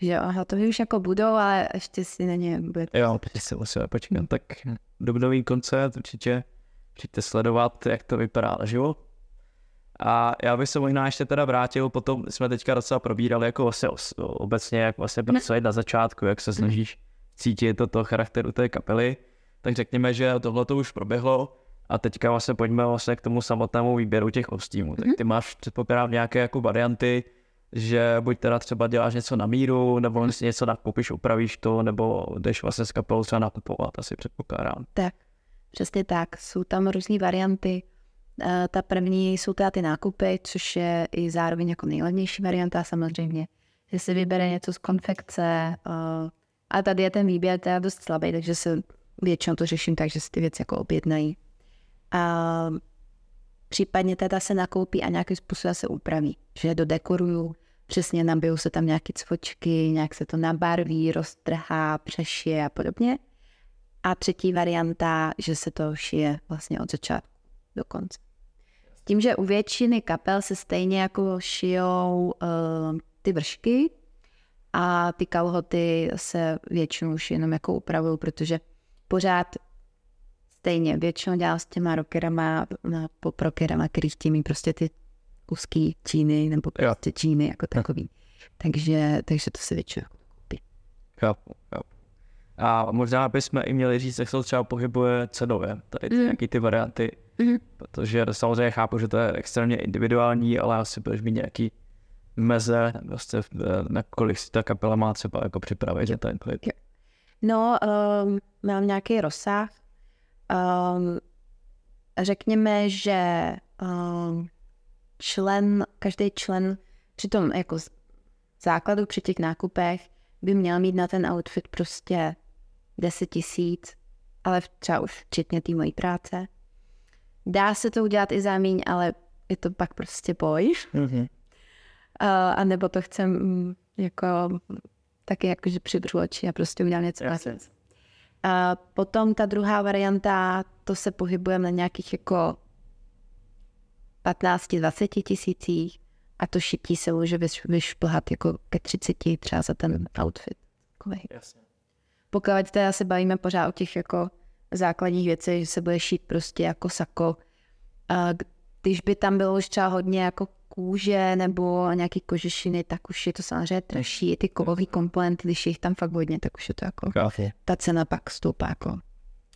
Že jo, to už jako budou, ale ještě si na ně bude. Jo, protože se musíme počkat. Tak dubnový koncert určitě přijďte sledovat, jak to vypadá na živo. A já bych se možná ještě teda vrátil, potom jsme teďka docela probírali jako vlastně obecně, jak vlastně pracovat na začátku, jak se snažíš cítit toto charakteru té kapely. Tak řekněme, že tohle to už proběhlo a teďka vlastně pojďme vlastně k tomu samotnému výběru těch kostýmů. Tak ty máš předpokládám nějaké jako varianty, že buď teda třeba děláš něco na míru, nebo si něco nakoupíš, upravíš to, nebo jdeš vlastně s kapelou třeba nakupovat, asi předpokládám. Tak, přesně tak. Jsou tam různé varianty. Eh, ta první jsou teda ty nákupy, což je i zároveň jako nejlevnější varianta samozřejmě. Že si vybere něco z konfekce, eh, a tady je ten výběr teda dost slabý, takže se většinou to řeším tak, že si ty věci jako objednají. A případně teda se nakoupí a nějakým způsobem se upraví, že dodekoruju, přesně nabijou se tam nějaké cvočky, nějak se to nabarví, roztrhá, přešije a podobně. A třetí varianta, že se to šije vlastně od začátku do konce. Tím, že u většiny kapel se stejně jako šijou uh, ty vršky a ty kalhoty se většinou už jenom jako upravují, protože pořád stejně většinou dělám s těma rockerama, pop rockerama, který chtějí mít prostě ty úzký číny nebo prostě číny jako takový. Takže, takže to se většinou koupí. Chápu, chápu. A možná bychom i měli říct, jak se to třeba pohybuje cenově, tady mm. nějaký ty varianty. Protože samozřejmě chápu, že to je extrémně individuální, ale asi budeš mít nějaký meze, vlastně, na kolik si ta kapela má třeba jako připravit ten klip. No, um, mám nějaký rozsah. Um, řekněme, že um, člen, každý člen při tom jako základu při těch nákupech by měl mít na ten outfit prostě 10 tisíc, ale třeba už včetně té mojí práce. Dá se to udělat i za míň, ale je to pak prostě boj. Mm-hmm. Uh, a nebo to chcem mm, jako taky jakože přibřu oči a prostě udělám něco navíc. A potom ta druhá varianta, to se pohybujeme na nějakých jako 15-20 tisících A to šití se může vyšplhat jako ke 30 třeba za ten outfit. Jasně. Pokud teda se bavíme pořád o těch jako základních věcech, že se bude šít prostě jako sako, a když by tam bylo už třeba hodně jako kůže nebo nějaký kožešiny, tak už je to samozřejmě dražší. ty kovové komponenty, když je jich tam fakt hodně, tak už je to jako, Káfě. ta cena pak stoupá jako.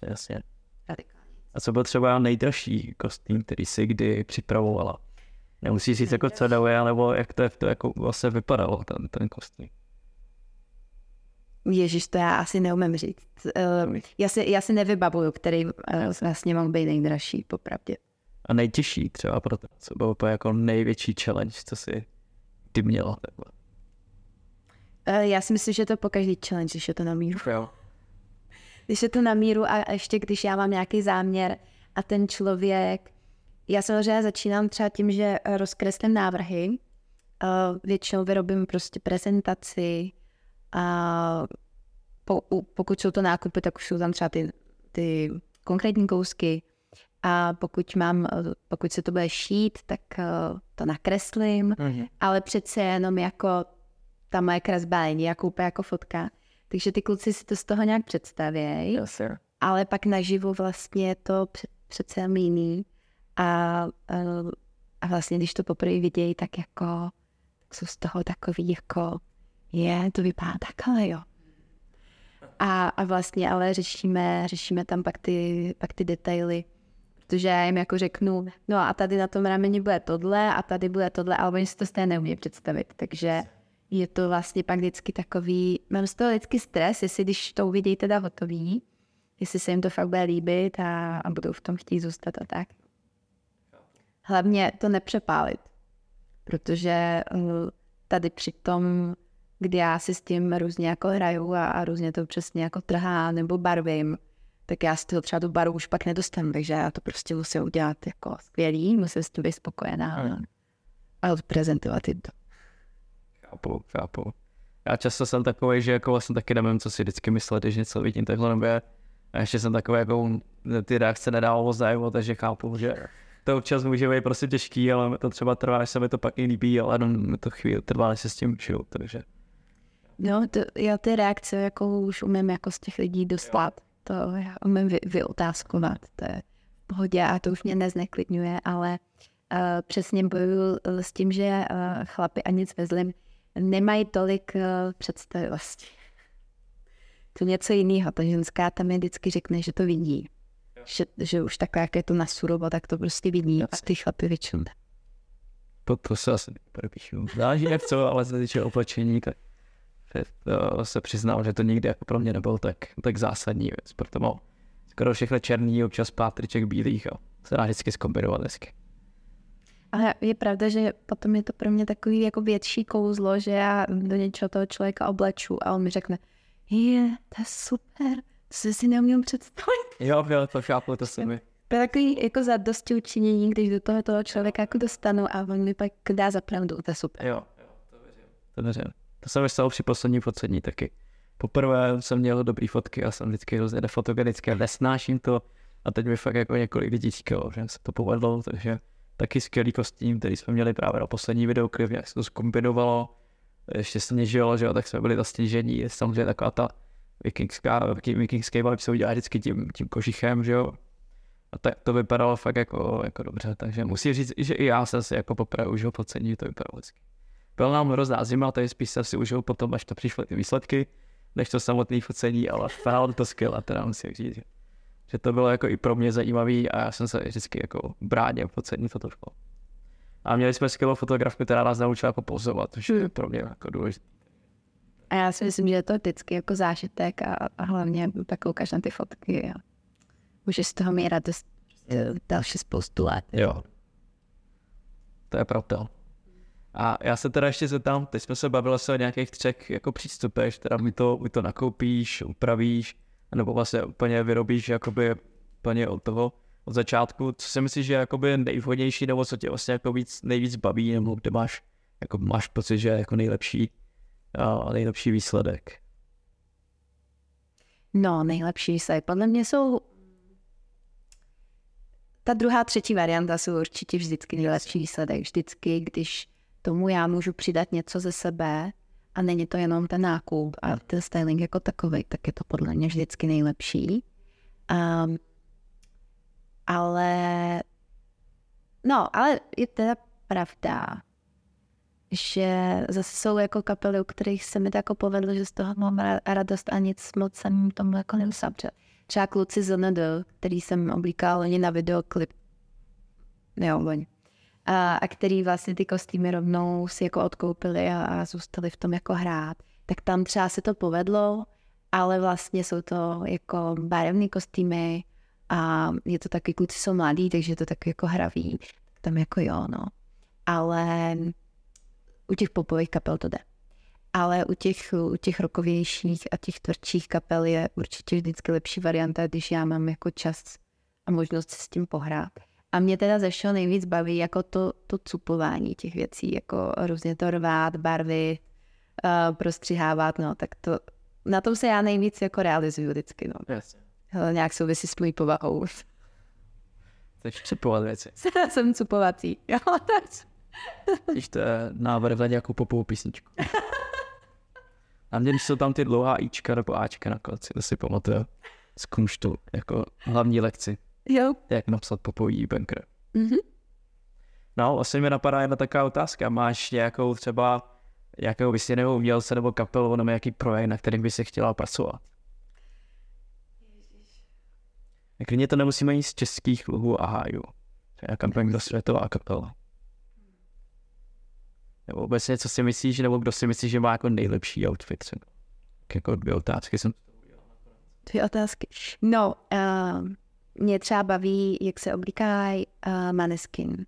Jasně. A co byl třeba nejdražší kostým, který jsi kdy připravovala? Nemusíš říct jako co nebo jak to, jak to jako vlastně vypadalo, ten, ten kostým. Ježíš, to já asi neumím říct. Uh, já, si, já si nevybavuju, který uh, vlastně mohl být nejdražší, popravdě. A nejtěžší třeba pro to, co bylo úplně jako největší challenge, co si ty měla takhle. Uh, já si myslím, že to po každý challenge, když je to na míru. Jo. Když je to na míru a ještě když já mám nějaký záměr a ten člověk, já samozřejmě začínám třeba tím, že rozkreslím návrhy, většinou vyrobím prostě prezentaci, a po, pokud jsou to nákupy, tak už jsou tam třeba ty, ty konkrétní kousky. A pokud mám, pokud se to bude šít, tak uh, to nakreslím, mm-hmm. ale přece jenom jako ta moje kresba není jako úplně jako fotka. Takže ty kluci si to z toho nějak představějí. Yes, sir. Ale pak naživu vlastně je to přece jiný. A, uh, a vlastně, když to poprvé vidějí, tak jako jsou z toho takový jako je, to vypadá takhle, jo. A, a vlastně ale řešíme, řešíme tam pak ty, pak ty detaily, protože já jim jako řeknu, no a tady na tom rameni bude tohle a tady bude tohle, ale oni si to stejně neumí představit, takže je to vlastně pak vždycky takový, mám z toho vždycky stres, jestli když to uvidí teda hotový, jestli se jim to fakt bude líbit a, a budou v tom chtít zůstat a tak. Hlavně to nepřepálit, protože uh, tady při tom kdy já si s tím různě jako hraju a, a různě to přesně jako trhá nebo barvím, tak já z toho třeba tu barvu už pak nedostanu, takže já to prostě musím udělat jako skvělý, musím s tím být spokojená mm. a odprezentovat jim to. Chápu, chápu. Já často jsem takový, že jako vlastně taky nevím, co si vždycky myslet, když něco vidím takhle nebo a ještě jsem takový, jako ty reakce nedával moc najevo, takže chápu, že to občas může být prostě těžký, ale to třeba trvá, než se mi to pak i líbí, ale jenom to chvíli trvá, než se s tím žiju, takže No, to, já ty reakce jako už umím jako z těch lidí dostat. To já umím vy, vyotázkovat, to je v pohodě a to už mě nezneklidňuje, ale uh, přesně bojuju s tím, že uh, chlapy a nic vezlim nemají tolik uh, představivosti. To něco jiného, ta ženská tam je vždycky řekne, že to vidí. Že, že už takhle, jak je to nasurovo, tak to prostě vidí a ty chlapy většinou. To, to se asi nepodepíšu. Záleží jak co, ale se týče oblečení, tak se přiznám, že to nikdy jako pro mě nebyl tak, tak zásadní věc, proto mám skoro všechno černý, občas pár triček bílých a se dá vždycky zkombinovat hezky. Ale je pravda, že potom je to pro mě takový jako větší kouzlo, že já do něčeho toho člověka obleču a on mi řekne, je, to je super, to si si neuměl představit. Jo, jo, to chápu, to se mi. To je takový jako za dosti učinění, když do toho toho člověka jako dostanu a on mi pak dá za pravdu, to je super. Jo, jo, to věřím. To věřím. To se mi stalo při poslední focení taky. Poprvé jsem měl dobrý fotky a jsem vždycky hrozně nefotogenický a nesnáším to. A teď mi fakt jako několik lidí říkalo, že se to povedlo, takže taky skvělý kostým, který jsme měli právě na poslední videoklip, jak se to zkombinovalo, ještě sněžilo, že jo, tak jsme byli zasněžení, samozřejmě taková ta vikingská, vikingský vibe se udělá vždycky tím, tím kožichem, že jo. A tak to vypadalo fakt jako, jako dobře, takže musím říct, že i já jsem si jako poprvé užil pocení, to vypadalo vždycky. Byla nám hrozná zima, tady spíš jsem si užil potom, až to přišly ty výsledky, než to samotné focení, ale fakt to skvěle, teda musím říct, že, že to bylo jako i pro mě zajímavý a já jsem se vždycky jako bránil focení fotoškol. A měli jsme skvělou fotografku, která nás naučila jako pozovat, což je pro mě jako důležité. A já si myslím, že je to vždycky jako zážitek a, a hlavně tak koukáš na ty fotky a můžeš z toho mít radost další spoustu let. Jo. To je pravda. A já se teda ještě zeptám, teď jsme se bavili se o nějakých třech jako přístupech, teda mi to, mi to nakoupíš, upravíš, nebo vlastně úplně vyrobíš jakoby úplně od toho, od začátku. Co si myslíš, že je jakoby nejvhodnější, nebo co tě vlastně jako víc, nejvíc baví, nebo kde máš, jako máš pocit, že je jako nejlepší, a nejlepší výsledek? No, nejlepší výsledek. Podle mě jsou ta druhá, třetí varianta jsou určitě vždycky nejlepší výsledek. Vždycky, když tomu já můžu přidat něco ze sebe a není to jenom ten nákup a ten styling jako takový, tak je to podle mě vždycky nejlepší. Um, ale no, ale je teda pravda, že zase jsou jako kapely, u kterých se mi to jako povedlo, že z toho mám radost a nic moc jsem tomu jako nemusela Třeba kluci z ND, který jsem oblíkal oni na videoklip. Jo, oni. A, a který vlastně ty kostýmy rovnou si jako odkoupili a, a zůstali v tom jako hrát. Tak tam třeba se to povedlo, ale vlastně jsou to jako barevné kostýmy a je to taky, kluci jsou mladí, takže je to taky jako hravý. Tam jako jo, no. Ale u těch popových kapel to jde. Ale u těch, u těch rokovějších a těch tvrdších kapel je určitě vždycky lepší varianta, když já mám jako čas a možnost s tím pohrát. A mě teda ze všeho nejvíc baví jako to, to cupování těch věcí, jako různě to rvát, barvy, uh, prostřihávat, no, tak to, na tom se já nejvíc jako realizuju vždycky, no. Jasně. Hele, nějak souvisí s mojí povahou. Chceš cupovat věci. Jsem cupovací, jo, tak. Když to je návrh na nějakou popovou písničku. A mě, když jsou tam ty dlouhá Ička nebo Ačka na konci, to si pamatuju z kunštu, jako hlavní lekci. Jo. Jak napsat popový banker. Mm-hmm. No, vlastně mi napadá jedna taková otázka. Máš nějakou třeba nějakého vysněného umělce nebo kapelu nebo nějaký projekt, na kterým by se chtěla pracovat? Klidně to nemusíme jít z českých luhů a hájů. To je nějaká světová kapela. Nebo obecně, co si myslíš, nebo kdo si myslí, že má jako nejlepší outfit třeba? Jako dvě otázky jsem Dvě otázky. No, uh, mě třeba baví, jak se oblíkají uh, maneskin.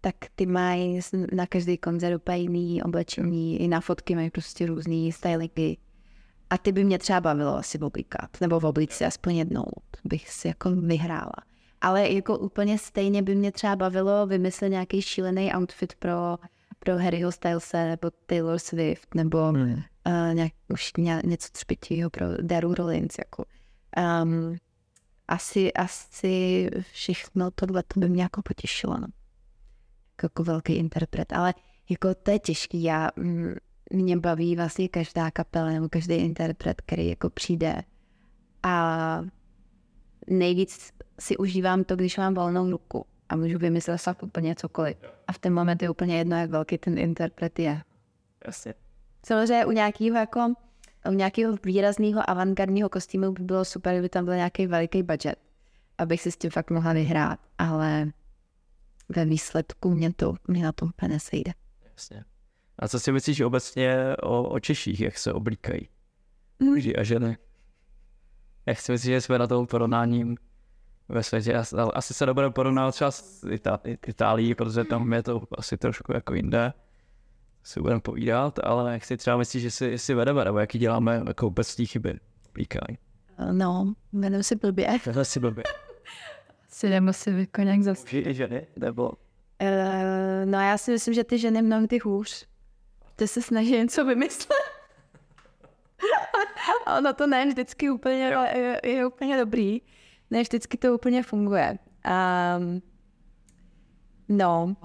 Tak ty mají na každý koncert úplně jiný oblečení, i na fotky mají prostě různý stylingy. A ty by mě třeba bavilo asi oblíkat, nebo v oblici aspoň jednou, bych si jako vyhrála. Ale jako úplně stejně by mě třeba bavilo vymyslet nějaký šílený outfit pro pro Harryho Stylese nebo Taylor Swift nebo hmm. uh, nějak, už ně, něco třpitího pro Daru Rollins. Jako. Um, asi, asi všechno tohle to by mě jako potěšilo. No. Jako, jako velký interpret, ale jako to je těžký. Já, mm, mě baví vlastně každá kapela nebo každý interpret, který jako přijde a nejvíc si užívám to, když mám volnou ruku a můžu vymyslet fakt úplně cokoliv. A v ten moment je úplně jedno, jak velký ten interpret je. Jasně. Samozřejmě u nějakého jako nějakého výrazného avantgardního kostýmu by bylo super, kdyby tam byl nějaký veliký budget, abych si s tím fakt mohla vyhrát, ale ve výsledku mě to, mě na tom úplně nesejde. Jasně. A co si myslíš obecně o, o Češích, jak se oblíkají? Muži a ženy. Jak si myslíš, že jsme na tom porovnáním ve světě. Asi se nebudeme porovnávat třeba s Itálií, protože tam je to asi trošku jako jinde. Si budeme povídat, ale jak si třeba myslíš, že si, si vedeme, nebo jaký děláme jako obecní chyby oblíkání? No, jmenuji si blbě. Jmenuji si blbě. si nemusím jako nějak zase. Muži i ženy, nebo? Uh, no já si myslím, že ty ženy mnohdy hůř. Ty se snaží něco vymyslet. A ono to ne vždycky úplně, je, je úplně dobrý ne vždycky to úplně funguje. Um, no,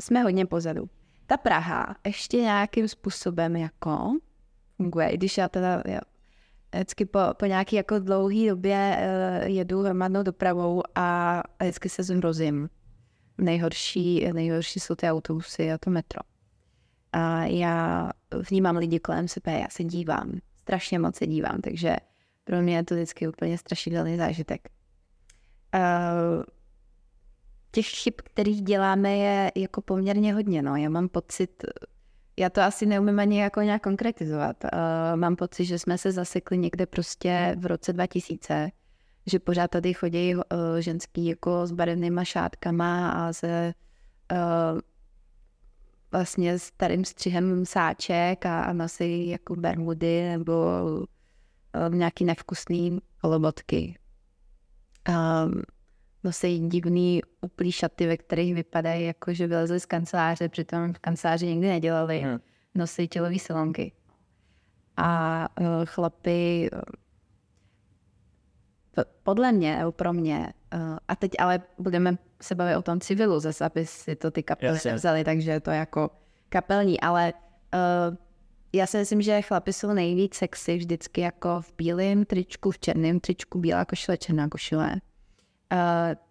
jsme hodně pozadu. Ta Praha ještě nějakým způsobem jako funguje, i když já teda já vždycky po, po nějaký jako dlouhý době uh, jedu hromadnou dopravou a, a vždycky se zhrozím. Nejhorší, nejhorší jsou ty autobusy a to metro. A já vnímám lidi kolem sebe, já se dívám, strašně moc se dívám, takže pro mě je to vždycky úplně strašidelný zážitek. Uh, těch chyb, kterých děláme, je jako poměrně hodně. No. Já mám pocit, já to asi neumím ani jako nějak konkretizovat. Uh, mám pocit, že jsme se zasekli někde prostě v roce 2000, že pořád tady chodí uh, ženský jako s barevnýma šátkama a se uh, vlastně starým střihem sáček a, a nosí jako bermudy nebo um, nějaký nevkusný holobotky. Um, nosí divný uplý šaty, ve kterých vypadají jako, že vylezli z kanceláře, přitom v kanceláři nikdy nedělali. Hmm. Nosí tělové silonky. A uh, chlapy uh, podle mě, nebo pro mě, uh, a teď ale budeme se bavit o tom civilu zase, aby si to ty kapely Jasně. vzali, takže je to jako kapelní, ale uh, já si myslím, že chlapi jsou nejvíc sexy vždycky jako v bílém tričku, v černém tričku, bílá košile, černá košile. Uh,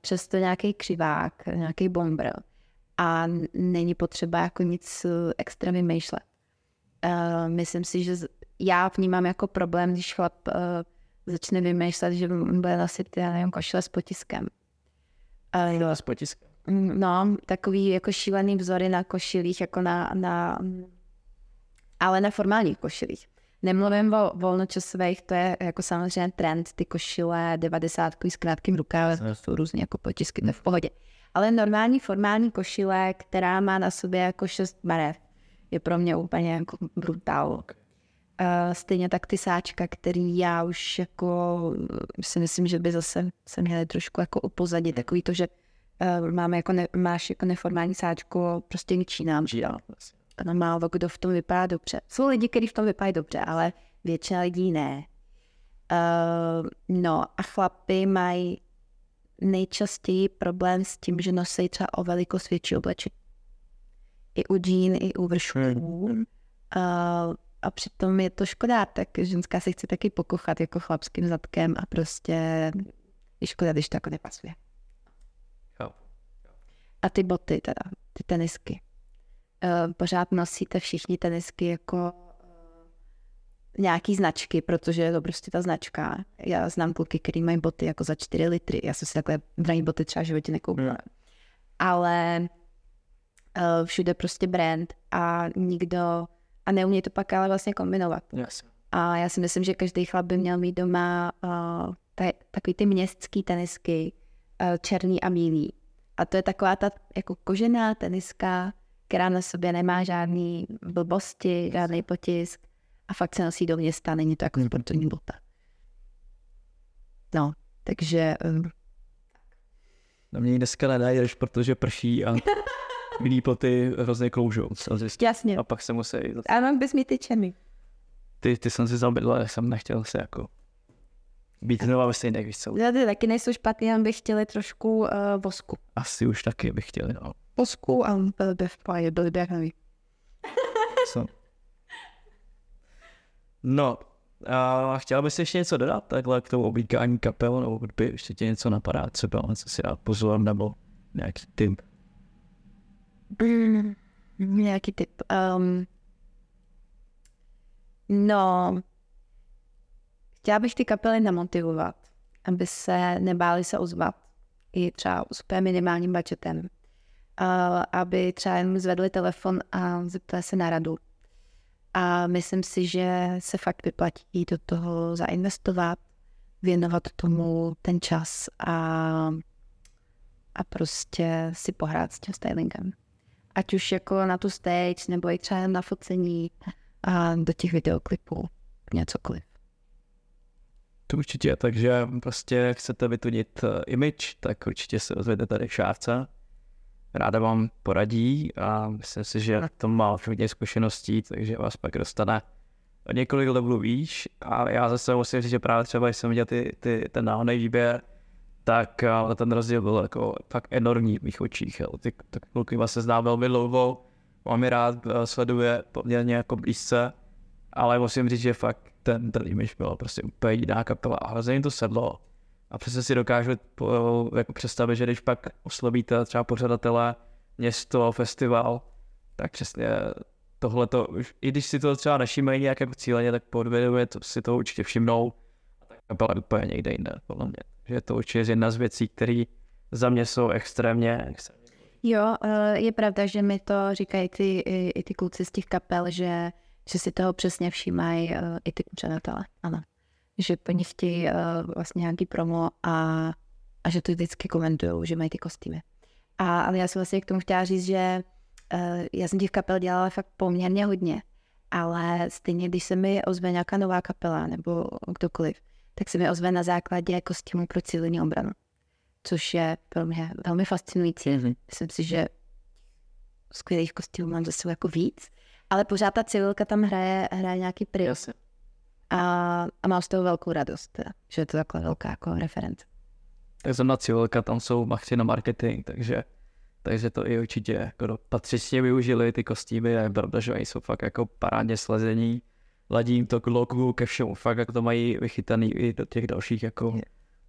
přesto nějaký křivák, nějaký bomber. A není potřeba jako nic eh, extra vymýšlet. Uh, myslím si, že já vnímám jako problém, když chlap začne vymýšlet, že bude nosit, já nevím, košile s potiskem. No, s potiskem. No, takový jako šílený vzory na košilích, jako na, na ale na formálních košilích. Nemluvím o volnočasových, to je jako samozřejmě trend, ty košile 90 s krátkým rukávem, to jsou různě jako potisky, to je v pohodě. Ale normální formální košile, která má na sobě jako šest barev, je pro mě úplně jako brutál. Uh, stejně tak ty sáčka, který já už jako si myslím, že by zase se měly trošku jako upozadit, takový to, že uh, máme jako ne, máš jako neformální sáčku, prostě ničí nám. Žijá. vlastně. Ano, málo kdo v tom vypadá dobře. Jsou lidi, kteří v tom vypadají dobře, ale většina lidí ne. Uh, no a chlapy mají nejčastěji problém s tím, že nosí třeba o velikost větší oblečení. I u džín, i u vršků. Hmm. Uh, a přitom je to škoda, tak ženská se chce taky pokochat jako chlapským zadkem a prostě je škoda, když to jako nepasuje. Jo. A ty boty teda, ty tenisky. Uh, pořád nosíte všichni tenisky jako uh, nějaký značky, protože je to prostě ta značka. Já znám kluky, který mají boty jako za 4 litry. Já jsem si takhle drahý boty třeba v životě nekoupila. Hmm. Ale uh, všude prostě brand a nikdo a neumí to pak ale vlastně kombinovat. Jasně. A já si myslím, že každý chlap by měl mít doma uh, ta, takový ty městský tenisky, uh, černý a bílý. A to je taková ta jako kožená teniska, která na sobě nemá žádný blbosti, žádný potisk a fakt se nosí do města, není to jako sportovní bota. No, takže um, Na mě dneska nenajdeš, protože prší a milý poty hrozně kloužou. jasně. A pak se musí... Ano, bys mi ty černý. Ty, ty jsem si zabydl, ale jsem nechtěl se jako být znova ve stejných, víš co? Já ty taky nejsou špatný, jen bych chtěli trošku uh, vosku. Asi už taky bych chtěl, no. Vosku a byl by v pohodě, byl by jak nový. Co? No, a chtěl bys ještě něco dodat takhle k tomu oblíkání kapel, nebo kdyby ještě tě něco napadá, třeba co si dát pozor, nebo nějaký tip. Mm, nějaký typ. Um, no, chtěla bych ty kapely namotivovat, aby se nebáli se ozvat, i třeba s úplně minimálním budgetem. Uh, aby třeba jenom zvedli telefon a zeptali se na radu. A myslím si, že se fakt vyplatí do toho zainvestovat, věnovat tomu ten čas a, a prostě si pohrát s tím stylingem ať už jako na tu stage, nebo i třeba na focení a do těch videoklipů, něcokoliv. To určitě, takže prostě chcete vytunit eh, image, tak určitě se ozvěte tady šárce. Ráda vám poradí a myslím si, že to má hodně zkušeností, takže vás pak dostane o několik levelů výš. A já zase musím říct, že právě třeba, když jsem viděl ty, ty, ten náhodný výběr, tak eh, ten rozdíl byl jako fakt enormní v mých očích. Ty, ty kluky vlastně znám velmi dlouho, mám je rád, eh, sleduje poměrně jako blízce, ale musím říct, že fakt ten, ten image byl prostě úplně jiná kapela a hrozně to sedlo. A přesně si dokážu po, jako představit, že když pak oslovíte třeba pořadatele, město, festival, tak přesně tohle to, i když si to třeba nevšimají nějak jako cíleně, tak podvědomě to si to určitě všimnou. A ta kapela úplně někde jinde, podle mě. Že to určitě je jedna z věcí, které za mě jsou extrémně, extrémně Jo, eh, je pravda, že mi to říkají ty, i ty kluci z těch kapel, že, že si toho přesně všímají eh, i ty pořadatelé. Ano. Že po nich chtějí eh, vlastně nějaký promo a, a že to vždycky komentují, že mají ty kostýmy. A, ale já jsem vlastně k tomu chtěla říct, že uh, já jsem těch kapel dělala fakt poměrně hodně, ale stejně, když se mi ozve nějaká nová kapela nebo kdokoliv, tak se mi ozve na základě kostýmu pro civilní obranu, což je pro mě velmi fascinující. Mm-hmm. Myslím si, že skvělých kostýmů mám zase jako víc, ale pořád ta civilka tam hraje, hraje nějaký prim. Jasně. A, a mám z toho velkou radost, teda, že je to takhle velká jako reference. Tak zrovna Civilka, tam jsou machci na marketing, takže, takže to i určitě jako patřičně využili ty kostýmy a je pravda, že oni jsou fakt jako parádně slezení, ladím to k logu, ke všemu, fakt jak to mají vychytaný i do těch dalších jako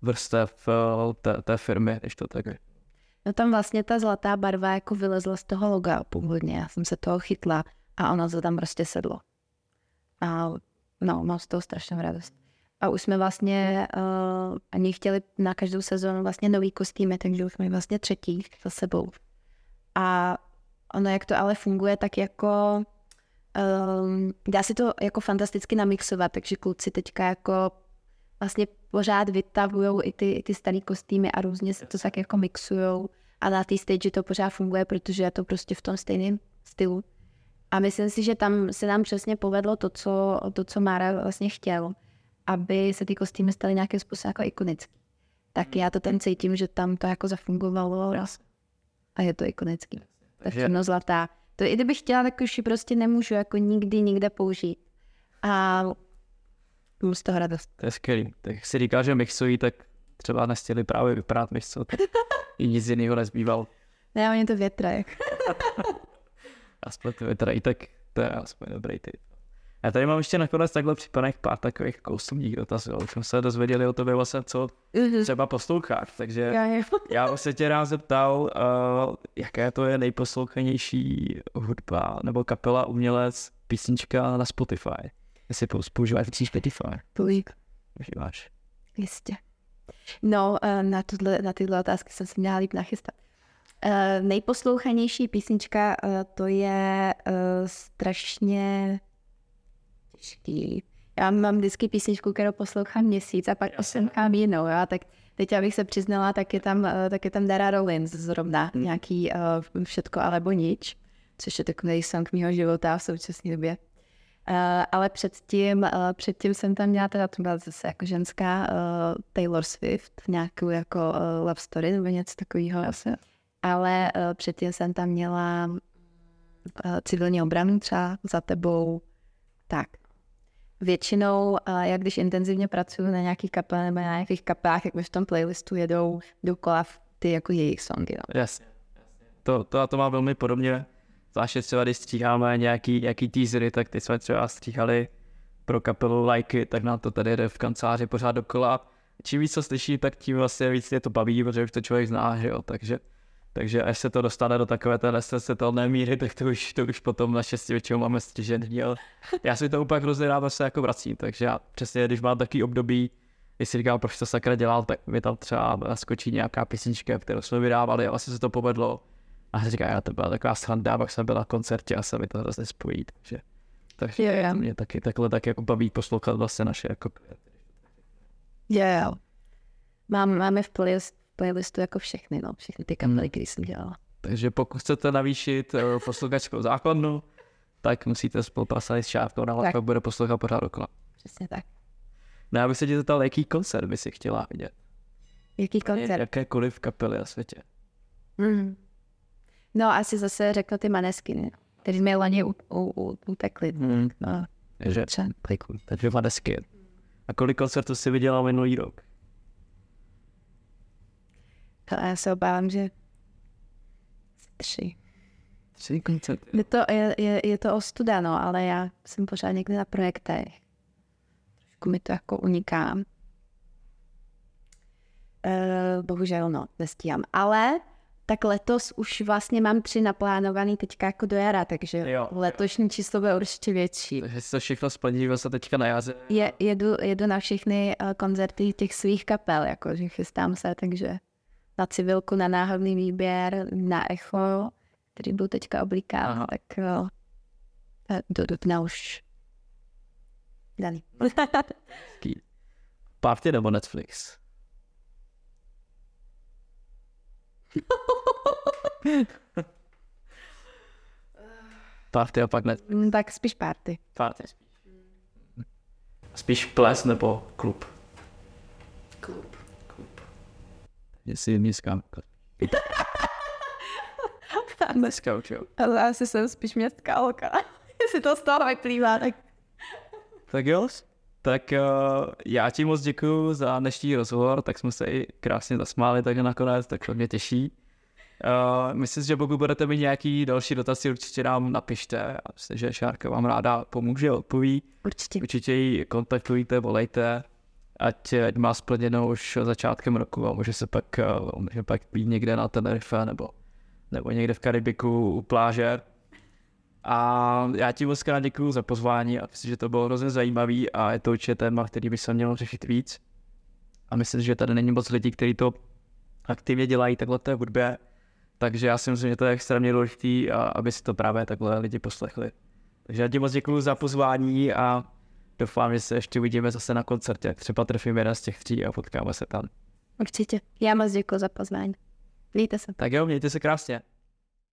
vrstev eh, té, té firmy, když to tak. No tam vlastně ta zlatá barva jako vylezla z toho loga původně, já jsem se toho chytla a ono to tam prostě sedlo. A no, mám z toho strašnou radost. A už jsme vlastně, uh, ani chtěli na každou sezónu vlastně nový kostýmy, takže už jsme vlastně třetí za sebou. A ono, jak to ale funguje, tak jako um, dá se to jako fantasticky namixovat, takže kluci teďka jako vlastně pořád vytavují i ty, i ty staré kostýmy a různě se to tak jako mixujou a na té stage to pořád funguje, protože je to prostě v tom stejném stylu. A myslím si, že tam se nám přesně povedlo to, co, to, co Mára vlastně chtěl, aby se ty kostýmy staly nějakým způsobem jako ikonický. Tak já to tam cítím, že tam to jako zafungovalo a je to ikonický. Ta černo zlatá. To i kdybych chtěla, tak už ji prostě nemůžu jako nikdy nikde použít. A mám z toho radost. To je skvělý. Tak si říká, že mixují, tak třeba nestěli právě vypadat co I nic jiného nezbýval. Ne, oni to větraj. aspoň to větrají, tak to je aspoň dobrý typ. Já tady mám ještě nakonec takhle připravených pár takových kousumních dotazů. Už jsme se dozvěděli o tobě vlastně, co mhm. třeba posloucháš, takže já, se tě rád zeptal, uh, jaké to je nejposlouchanější hudba nebo kapela, umělec, písnička na Spotify. Jestli používáš Spotify. Používáš. Jistě. No, uh, na, tuhle, na tyhle otázky jsem si měla líp nachystat. Uh, nejposlouchanější písnička uh, to je uh, strašně těžký. Já mám vždycky písničku, kterou poslouchám měsíc a pak poslouchám jinou, jo? tak teď abych se přiznala, tak je tam, tak je tam Dara Rollins zrovna, hmm. nějaký uh, Všetko alebo nič, což je takový song mýho života v současné době. Uh, ale předtím, uh, předtím jsem tam měla, teda to byla zase jako ženská uh, Taylor Swift, nějakou jako uh, love story nebo něco takového. Asi. Ale uh, předtím jsem tam měla uh, civilní obranu třeba za tebou. Tak, většinou, jak když intenzivně pracuji na nějakých kapelách nebo na nějakých kapelách, jak mi v tom playlistu jedou dokola ty jako jejich songy. No. Jasně. To, to, to má velmi podobně. Zvláště třeba, když stříháme nějaký, nějaký teasery, tak ty jsme třeba stříhali pro kapelu Lajky, tak nám to tady jde v kanceláři pořád dokola. Čím víc to slyší, tak tím vlastně víc je to baví, protože už to člověk zná, že jo, takže takže až se to dostane do takové té nesnesitelné míry, tak to už, to už potom naštěstí většinou máme střižený, ale já si to úplně hrozně rád se jako vracím, takže já přesně, když mám takový období, když si říkám, proč to sakra dělal, tak mi tam třeba skočí nějaká písnička, kterou jsme vydávali a vlastně se to povedlo. A já říkám, já to byla taková sranda, pak jsem byl na koncertě a se mi to hrozně spojí, takže, takže yeah, yeah. mě taky takhle tak jako baví poslouchat vlastně naše jako Yeah. Mám, máme v playlist, playlistu jako všechny, no, všechny ty kapely, hmm. které jsem dělala. Takže pokud chcete navýšit uh, posluchačskou základnu, tak musíte spolupracovat s šávkou, ale pak bude poslouchat pořád okolo. Přesně tak. No já bych se tě zeptal, jaký koncert by si chtěla vidět? Jaký koncert? Jakékoliv kapely na světě. Mm. No asi zase řeknu ty maneskiny, který jsme loni utekli. Mm. No. Takže, takže maneskin. A kolik koncertů jsi viděla minulý rok? Ale já se obávám, že tři. Tři koncerty. Je to, je, je, je to ostuda, no, ale já jsem pořád někde na projektech. Trošku mi to jako uniká. Uh, bohužel, no, nestíhám. Ale tak letos už vlastně mám tři naplánovaný teďka jako do jara, takže jo, letošní jo. číslo bude určitě větší. Takže si to všechno splní se teďka na jaře. Je, jedu, jedu na všechny uh, koncerty těch svých kapel, jakože chystám se, takže na civilku, na náhodný výběr, na echo, který byl teďka oblikán, tak uh, do dubna už daný. Party nebo Netflix? party a pak Netflix. Mm, tak spíš party. Party spíš. Spíš ples nebo klub? Klub jestli městská. Dneska už jo. Ale asi jsem spíš městská holka. jestli to z toho vyplývá, tak... Tak jo? Tak uh, já ti moc děkuji za dnešní rozhovor, tak jsme se i krásně zasmáli takže nakonec, tak to mě těší. Uh, myslím, že pokud budete mít nějaký další dotazy, určitě nám napište. A myslím, že Šárka vám ráda pomůže, odpoví. Určitě. Určitě ji kontaktujte, volejte, ať, ať má splněno už začátkem roku a může se pak, uh, může pak být někde na Tenerife nebo, nebo někde v Karibiku u pláže. A já ti moc krát děkuju za pozvání a myslím, že to bylo hrozně zajímavý a je to určitě téma, který by se měl řešit víc. A myslím, že tady není moc lidí, kteří to aktivně dělají takhle té hudbě. Takže já si myslím, že to je extrémně důležité, aby si to právě takhle lidi poslechli. Takže já ti moc děkuji za pozvání a doufám, že se ještě uvidíme zase na koncertě. Třeba trefím jeden z těch tří a potkáme se tam. Určitě. Já moc děkuji za pozvání. Mějte se. Tak jo, mějte se krásně.